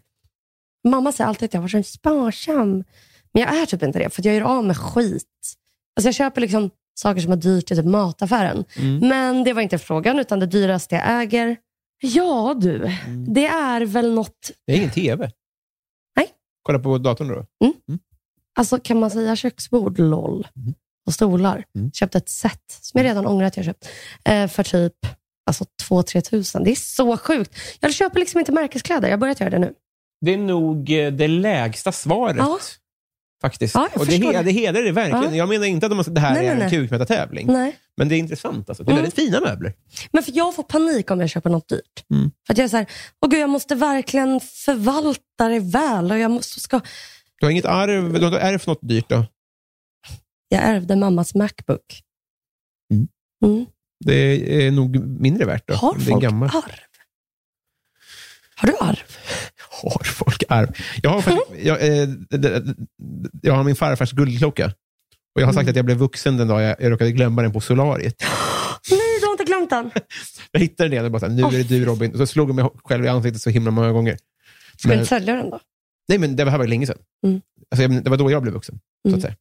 Mamma säger alltid att jag var så sparsam. Men jag är typ inte det, för jag gör av med skit. Alltså jag köper liksom saker som är dyrt i typ mataffären. Mm. Men det var inte frågan, utan det dyraste jag äger, ja du, Mm. det är väl något Det är ingen tv. Nej. Kolla på datorn då. Alltså kan man säga köksbord, LOL. Mm. Och stolar. Mm. Köpte ett set som jag redan ångrar att jag köpt. Eh, för typ alltså 2-3 tusen. Det är så sjukt. Jag köper liksom inte märkeskläder. Jag har börjat göra det nu. Det är nog eh, det lägsta svaret. Ja. Faktiskt. Ja, och det, det. det hedrar det verkligen. Ja. Jag menar inte att de, det här Nej, är nej, en kukmätartävling. Men det är intressant. Alltså. Det är Mm. väldigt fina möbler. Men för jag får panik om jag köper något dyrt. Mm. För att jag är så här, åh gud, jag måste verkligen förvalta det väl. Och jag måste, ska... Du har inget arv, du har ärvt något dyrt då? Jag ärvde mammas Macbook. Mm. Mm. Det är nog mindre värt då. Har det är folk gammal. arv? Har du arv? Har folk arv? Jag har, faktiskt, jag, eh, jag har min farfars guldklocka. Och jag har sagt Mm. att jag blev vuxen den dag jag, jag råkade glömma den på solariet. Nej, du har inte glömt den. Jag hittade den och bara så här, nu är det du Robin. Och så slog jag mig själv i ansiktet så himla många gånger. Ska du inte sälja den då? Nej, men det här var länge sedan. Mm. Alltså, det var då jag blev vuxen. Så Mm. att säga.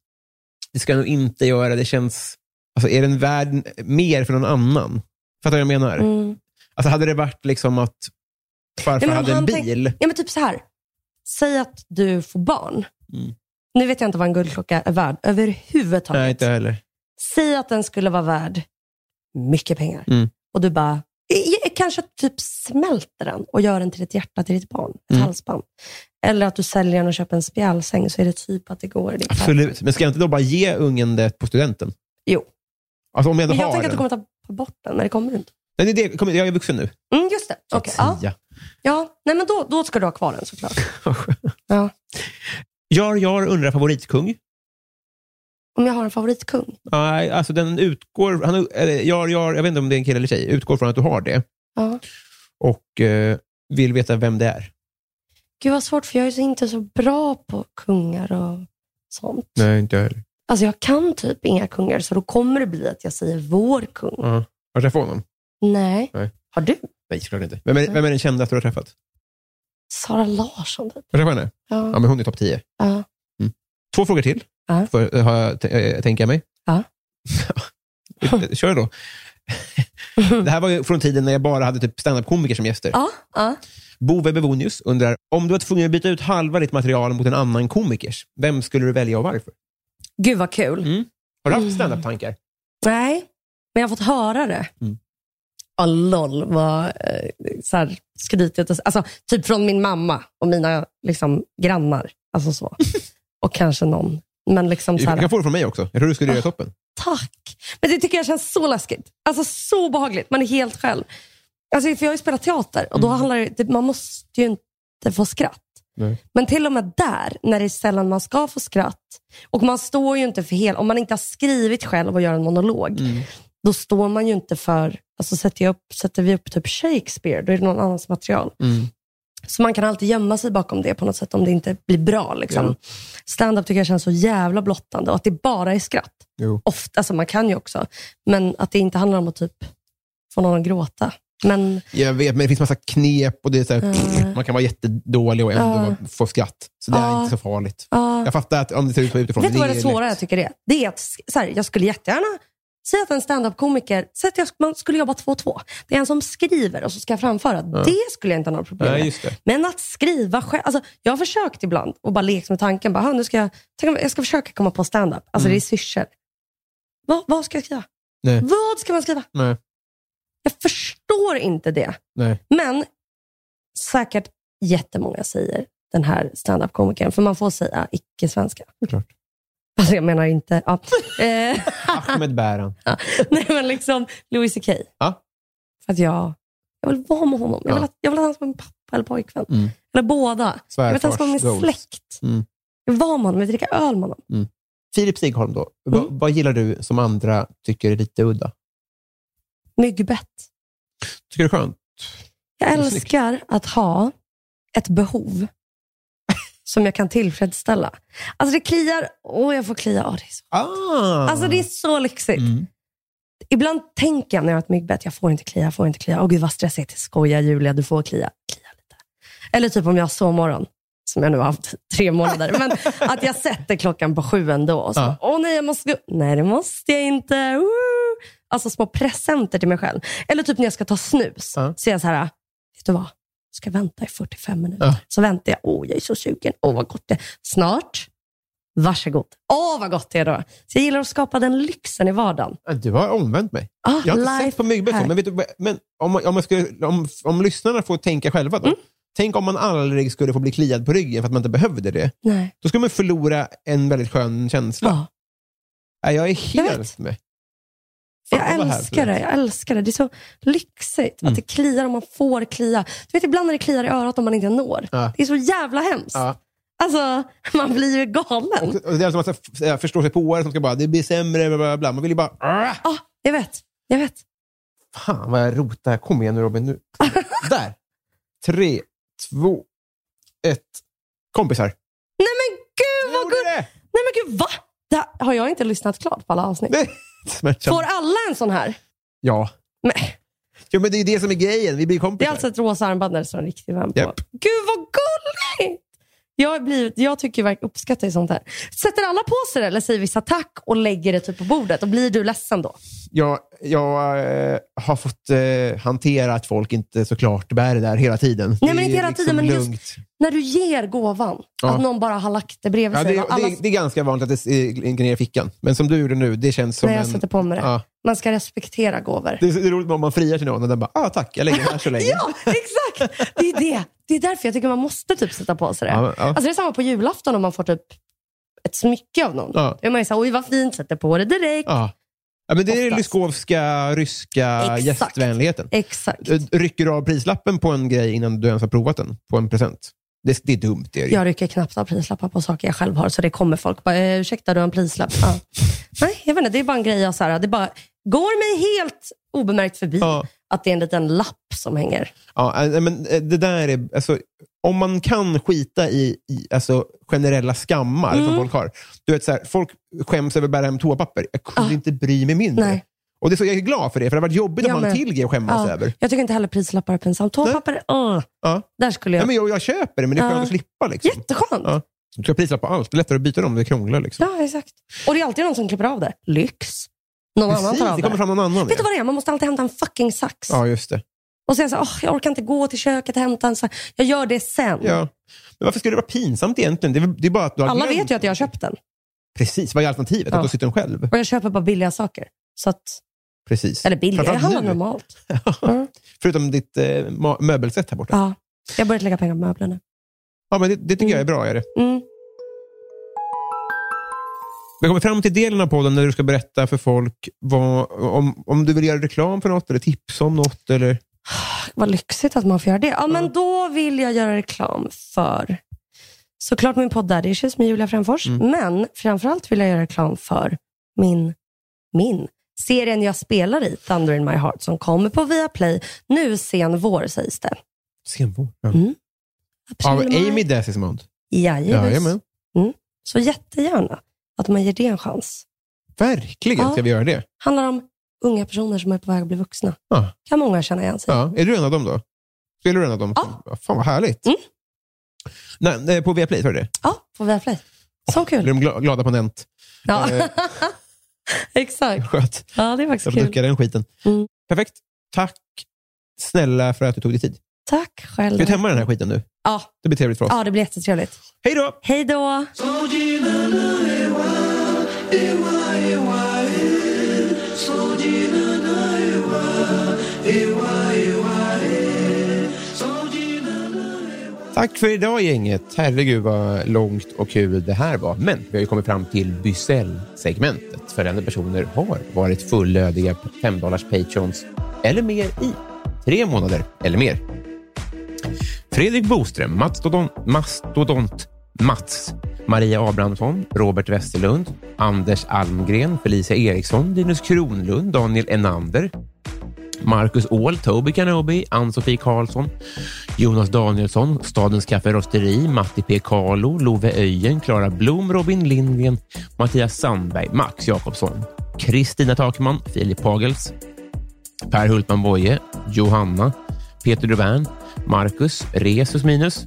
Det ska jag nog inte göra. Det känns... Alltså, är den värd mer för någon annan? Fattar du vad jag menar? Mm. Alltså, hade det varit liksom att farfar om hade en han tänk- bil. Ja, men typ så här. Säg att du får barn. Mm. Nu vet jag inte vad en guldklocka är värd överhuvudtaget. Nej, inte heller. Säg att den skulle vara värd mycket pengar. Mm. Och du bara, i- i- kanske typ smälter den och gör den till ett hjärta till ditt barn. Ett Mm. halsband. Eller att du säljer den och köper en spjälsäng så är det typ att det går din Absolut. Men ska jag inte då bara ge ungen det på studenten? Jo. Alltså om jag ändå Men jag har tänker att du den. kommer ta bort den, men det kommer du inte. Nej, det det. Jag är vuxen nu. Mm, just det. Att ja. Ja, nej men då, då ska du ha kvar den såklart. ja. Jar Jar undrar favoritkung. Om jag har en favoritkung? Nej, alltså den utgår... Han, eller, Jar Jar, jag vet inte om det är en kille eller tjej, utgår från att du har det Ja. och eh, vill veta vem det är. Gud vad svårt, för jag är inte så bra på kungar och sånt. Nej, inte jag heller. Alltså jag kan typ inga kungar, så då kommer det bli att jag säger vår kung. Ja. Har du träffat honom? Nej. Nej. Har du? Nej, såklart inte. Vem är, vem är den kändaste du har träffat? Sara Larsson typ. Har du träffat henne? Ja. Ja, men hon är topp 10. Ja. Två frågor till, Ja. för, har jag, t- eh, tänker jag mig. Ja. Kör då. Det här var ju från tiden när jag bara hade typ standup-komiker som gäster. Ja. ja. Bove Bevonius undrar, om du var tvungen att byta ut halva ditt material mot en annan komikers, vem skulle du välja och varför? Gud vad kul. Mm. Har du haft standup-tankar? Nej, men jag har fått höra det. Mm. Ja, LOL vad eh, så här, skrytigt. Alltså, typ från min mamma och mina liksom, grannar. Alltså så. och kanske någon. Men liksom så Du här, kan få det från mig också. Jag tror du skulle göra toppen. tack. Men det tycker jag känns så läskigt. Alltså så behagligt. Man är helt själv. Alltså, för jag har ju spelat teater och då handlar det, man måste ju inte få skratt. Nej. Men till och med där, när det är sällan man ska få skratt, och man står ju inte för hel, om man inte har skrivit själv och gör en monolog, då står man ju inte för, alltså sätter, upp, sätter vi upp typ Shakespeare, då är det någon annans material. Så man kan alltid gömma sig bakom det på något sätt om det inte blir bra. Liksom. Ja. Stand-up tycker jag känns så jävla blottande och att det bara är skratt. Jo. Ofta, alltså man kan ju också, men att det inte handlar om att typ få någon att gråta. Men Jag vet, men det finns massa knep och det är så här, Mm. man kan vara jättedålig och ändå få skratt. Så det är Ja. inte så farligt. ja, Jag fattar att om det ser ut så utifrån. vet du vad det är svåra jag tycker det är? Det är att, så här, jag skulle jättegärna säga att en stand-up-komiker, säg att jag, man skulle jobba två och två. Det är en som skriver och så ska jag framföra. Det skulle jag inte ha några problem Nej, med. det. Men att skriva själv, alltså, jag har försökt ibland och bara lekt med tanken, bara, "Ha, nu ska jag, tänk om jag ska försöka komma på stand-up. Alltså det är syrsor. Vad, vad ska jag skriva? Nej. Vad ska man skriva? Nej. Jag förstår inte det. Nej. Men säkert jättemånga säger den här stand-up-komikern, för man får säga icke-svenska. Såklart. Alltså jag menar inte... Ja. Eh, Ahmed Bäran. nej men liksom Louis CK. Ja. För att jag, jag vill vara med honom. Jag vill, Ja. att, jag vill att han ska vara min pappa eller pojkvän. Mm. Eller båda. Jag vill att han ska vara min Svärfars goals. släkt. Mm. Jag vill vara med honom, jag vill dricka öl med honom. Filip Stigholm då. Va, Mm. vad gillar du som andra tycker är lite udda? Myggbett. Tycker du det är skönt? Jag älskar att ha ett behov som jag kan tillfredsställa. Alltså det kliar, och jag får klia. Åh, det är så. Ah. Alltså det är så lyxigt. Mm. Ibland tänker jag när jag har ett myggbett, jag får inte klia, jag får inte klia. Åh gud vad stressigt. Skoja Julia, du får klia. Klia lite. Eller typ om jag har sovmorgon, som jag nu har haft tre månader. Men att jag sätter klockan på sju ändå. Och så, Ja. Åh nej, jag måste gå. Nej, det måste jag inte. Woo! Alltså små presenter till mig själv. Eller typ när jag ska ta snus. Ja. Så är jag så här, vet du vad? Jag ska vänta i 45 minuter. Ja. Så väntar jag. Åh, jag är så sugen. Åh, vad gott det är. Snart. Varsågod. Åh, vad gott det är då. Så jag gillar att skapa den lyxen i vardagen. Du har omvänt mig. Ah, Jag har inte sett på myggbett men, vet du, men om, om, man skulle, om, om lyssnarna får tänka själva då. Mm. Tänk om man aldrig skulle få bli kliad på ryggen för att man inte behövde det. Nej. Då skulle man förlora en väldigt skön känsla. Ja. Jag är Jag helt vet. med. Jag älskar det. Jag älskar det. Det är så lyxigt Mm. att det kliar och man får klia. Du vet ibland när det kliar i örat om man inte når. Ja. Det är så jävla hemskt. Ja. Alltså, man blir ju galen. Och Det är som att jag förstår sig på som ska bara, det blir sämre, bla, bla, bla. Man vill ju bara, "Ah!" Ja, jag vet. Jag vet. fan vad jag rotar. Kom igen nu Robin. Nu. Där. Tre, två, ett. Kompisar. Nej men gud vad gud. det! Nej men gud, va? Det har jag inte lyssnat klart på alla avsnitt? Nej. Smärtsamt. Får alla en sån här? Ja. Nej. ja, men det är det som är grejen. Vi blir Det kompisar. är alltså ett rosa armband där det står en riktig vän på. Japp. Gud vad gulligt! Jag, blir, jag tycker verkligen uppskattar sånt här. Sätter alla på sig det eller säger vissa tack och lägger det typ på bordet? Och blir du ledsen då? Jag, jag eh, har fått eh, hantera att folk inte såklart bär det där hela tiden. Nej, men inte hela liksom tiden, men just- lugnt. När du ger gåvan, Ja. att någon bara har lagt det bredvid Ja, sig. det, alla, det, det är ganska vanligt att det ligger ner i fickan. Men som du gjorde nu, det känns som när jag en... sätter på mig det. Ja. Man ska respektera gåvor. Det är, det är roligt om man friar till någon och den bara, ah, tack, jag lägger den här så länge. Ja, exakt! Det är det. Det är därför jag tycker man måste typ sätta på sig det. Ja, ja. Alltså det är samma på julafton om man får typ ett smycke av någon. Ja. Då är man ju såhär, oj vad fint, sätter på det direkt. Ja. Ja, men det är Oftast. Lyskovska, ryska Exakt. gästvänligheten. Exakt. Eh, Rycker du av prislappen på en grej innan du ens har provat den? På en present? Det, det är dumt. Det är det. Jag rycker knappt av prislappar på saker jag själv har, så det kommer folk bara, eh, ursäkta du har en prislapp. Ja. Nej, jag vet inte, det är bara en grej jag så här, det bara går mig helt obemärkt förbi Ja. att det är en liten lapp som hänger. Ja, eh, men eh, det där är, alltså, om man kan skita i, i alltså, generella skammar Mm. som folk har. Du vet, så här, folk skäms över att bära hem toapapper. Jag kunde Ja. inte bry mig mindre. Nej. Och det är så jag är glad för det, för det har varit jobbigt om har med. en till grej att skämmas Ja. över. Jag tycker inte heller prislappar är pinsamt. Toapapper, uh, Ja. där skulle jag... Ja, men jag, jag köper det, men det är skönt Ja. att slippa. Liksom. Jätteskönt. Ja. Du ska ha prislapp på allt. Det är lättare att byta dem, det krånglar. Liksom. Ja, exakt. Och det är alltid någon som klipper av det. Lyx. Någon annan Precis, tar av det kommer fram någon annan. Vet du vad det är? Man måste alltid hämta en fucking sax. Ja, just det. Och säga så "Åh, jag orkar inte gå till köket och hämta en sax. Jag gör det sen. Ja. Men varför skulle det vara pinsamt egentligen? Det är, det är bara att du har Alla glömt. vet ju att jag har köpt den. Precis, vad är alternativet? Ja. Att du sitter den själv? Och jag köper bara billiga saker. Så att, Precis. eller billiga, jag handlar nu. normalt. Mm. Förutom ditt eh, möbelsätt här borta. Ja. Jag har börjat lägga pengar på möblerna. Ja, men det, det tycker Mm. jag är bra. Är det. Mm. Vi kommer fram till delen av podden när du ska berätta för folk vad, om, om du vill göra reklam för något eller tipsa om något. Eller... Vad lyxigt att man får göra det. Ja, men då vill jag göra reklam för såklart min podd Daddy Issues med Julia Fränfors. Mm. Men framförallt vill jag göra reklam för min, min serien jag spelar i, Thunder in my heart, som kommer på Viaplay nu sen vår sägs det. Sen vår. Ja. Mm. Av. Amy Desismond. Jajamän. Jajamän. Så jättegärna att man ger det en chans. Verkligen Ja. ska vi göra det. handlar om unga personer som är på väg att bli vuxna. Ja. kan många känna igen sig. Ja. Är du en av dem då? Spelar du en av dem? Ja. Fan vad härligt. Mm. Nej, nej, på Viaplay, sa du det? Ja, på Viaplay. Så kul. Blir de gla- glada på Nent? Ja. Eh, Exakt. skönt. Ja, det är faktiskt Jag kul. den skiten. Mm. Perfekt. Tack snälla för att du tog dig tid. Tack själv. Ska vi tämma den här skiten nu? Ja. Det blir trevligt för oss. ja, det blir jättetrevligt. Hej då! Hej då! Tack för idag gänget. Herregud vad långt och kul det här var. Men vi har ju kommit fram till Bysell-segmentet. Följande personer har varit fullödiga 5 dollars patrons eller mer i tre månader eller mer. Fredrik Boström, Mastodont, Mastodont Mats, Maria Abrahamsson, Robert Westerlund, Anders Almgren, Felicia Eriksson, Linus Kronlund, Daniel Enander, Marcus Åhl, Toby Kanobi, Ann-Sofie Karlsson, Jonas Danielsson, Stadens Kafferosteri, Matti P. Carlo, Love Öjen, Klara Blom, Robin Lindgren, Mattias Sandberg, Max Jakobsson, Kristina Takman, Filip Pagels, Per Hultman Boye, Johanna, Peter Duvern, Marcus, Resus Minus,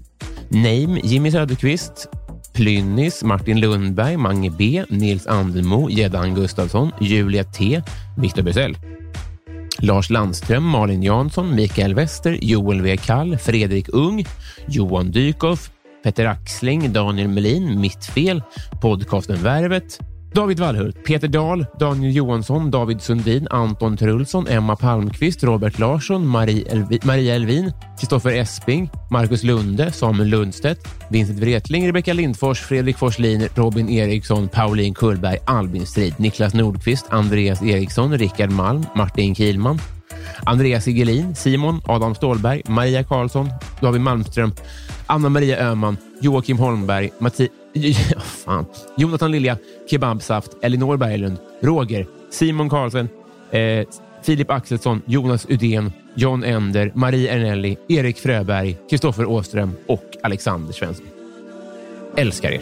Name, Jimmy Söderqvist, Plynnis, Martin Lundberg, Mange B, Nils Andelmo, Gäddan Gustafsson, Julia T, Victor Bysell. Lars Landström, Malin Jansson, Mikael Wester, Joel W. Kall, Fredrik Ung, Johan Dykhoff, Petter Axling, Daniel Melin, Mitt fel, podcasten Värvet, David Wallhult, Peter Dahl, Daniel Johansson, David Sundin, Anton Trulsson, Emma Palmqvist, Robert Larsson, Marie Elvi, Maria Elvin, Kristoffer Esping, Marcus Lunde, Samuel Lundstedt, Vincent Wretling, Rebecka Lindfors, Fredrik Forslin, Robin Eriksson, Pauline Kullberg, Albin Strid, Niklas Nordqvist, Andreas Eriksson, Rickard Malm, Martin Kielman, Andreas Igelin, Simon, Adam Stålberg, Maria Karlsson, David Malmström, Anna-Maria Öhman, Joakim Holmberg, Matti... Ja, fan. Jonathan Lilja, Kebabsaft, Elinor Berglund, Roger, Simon Karlsson, eh, Filip Axelsson, Jonas Udén, John Ender, Marie Ernelli, Erik Fröberg, Kristoffer Åström och Alexander Svensson. Älskar er.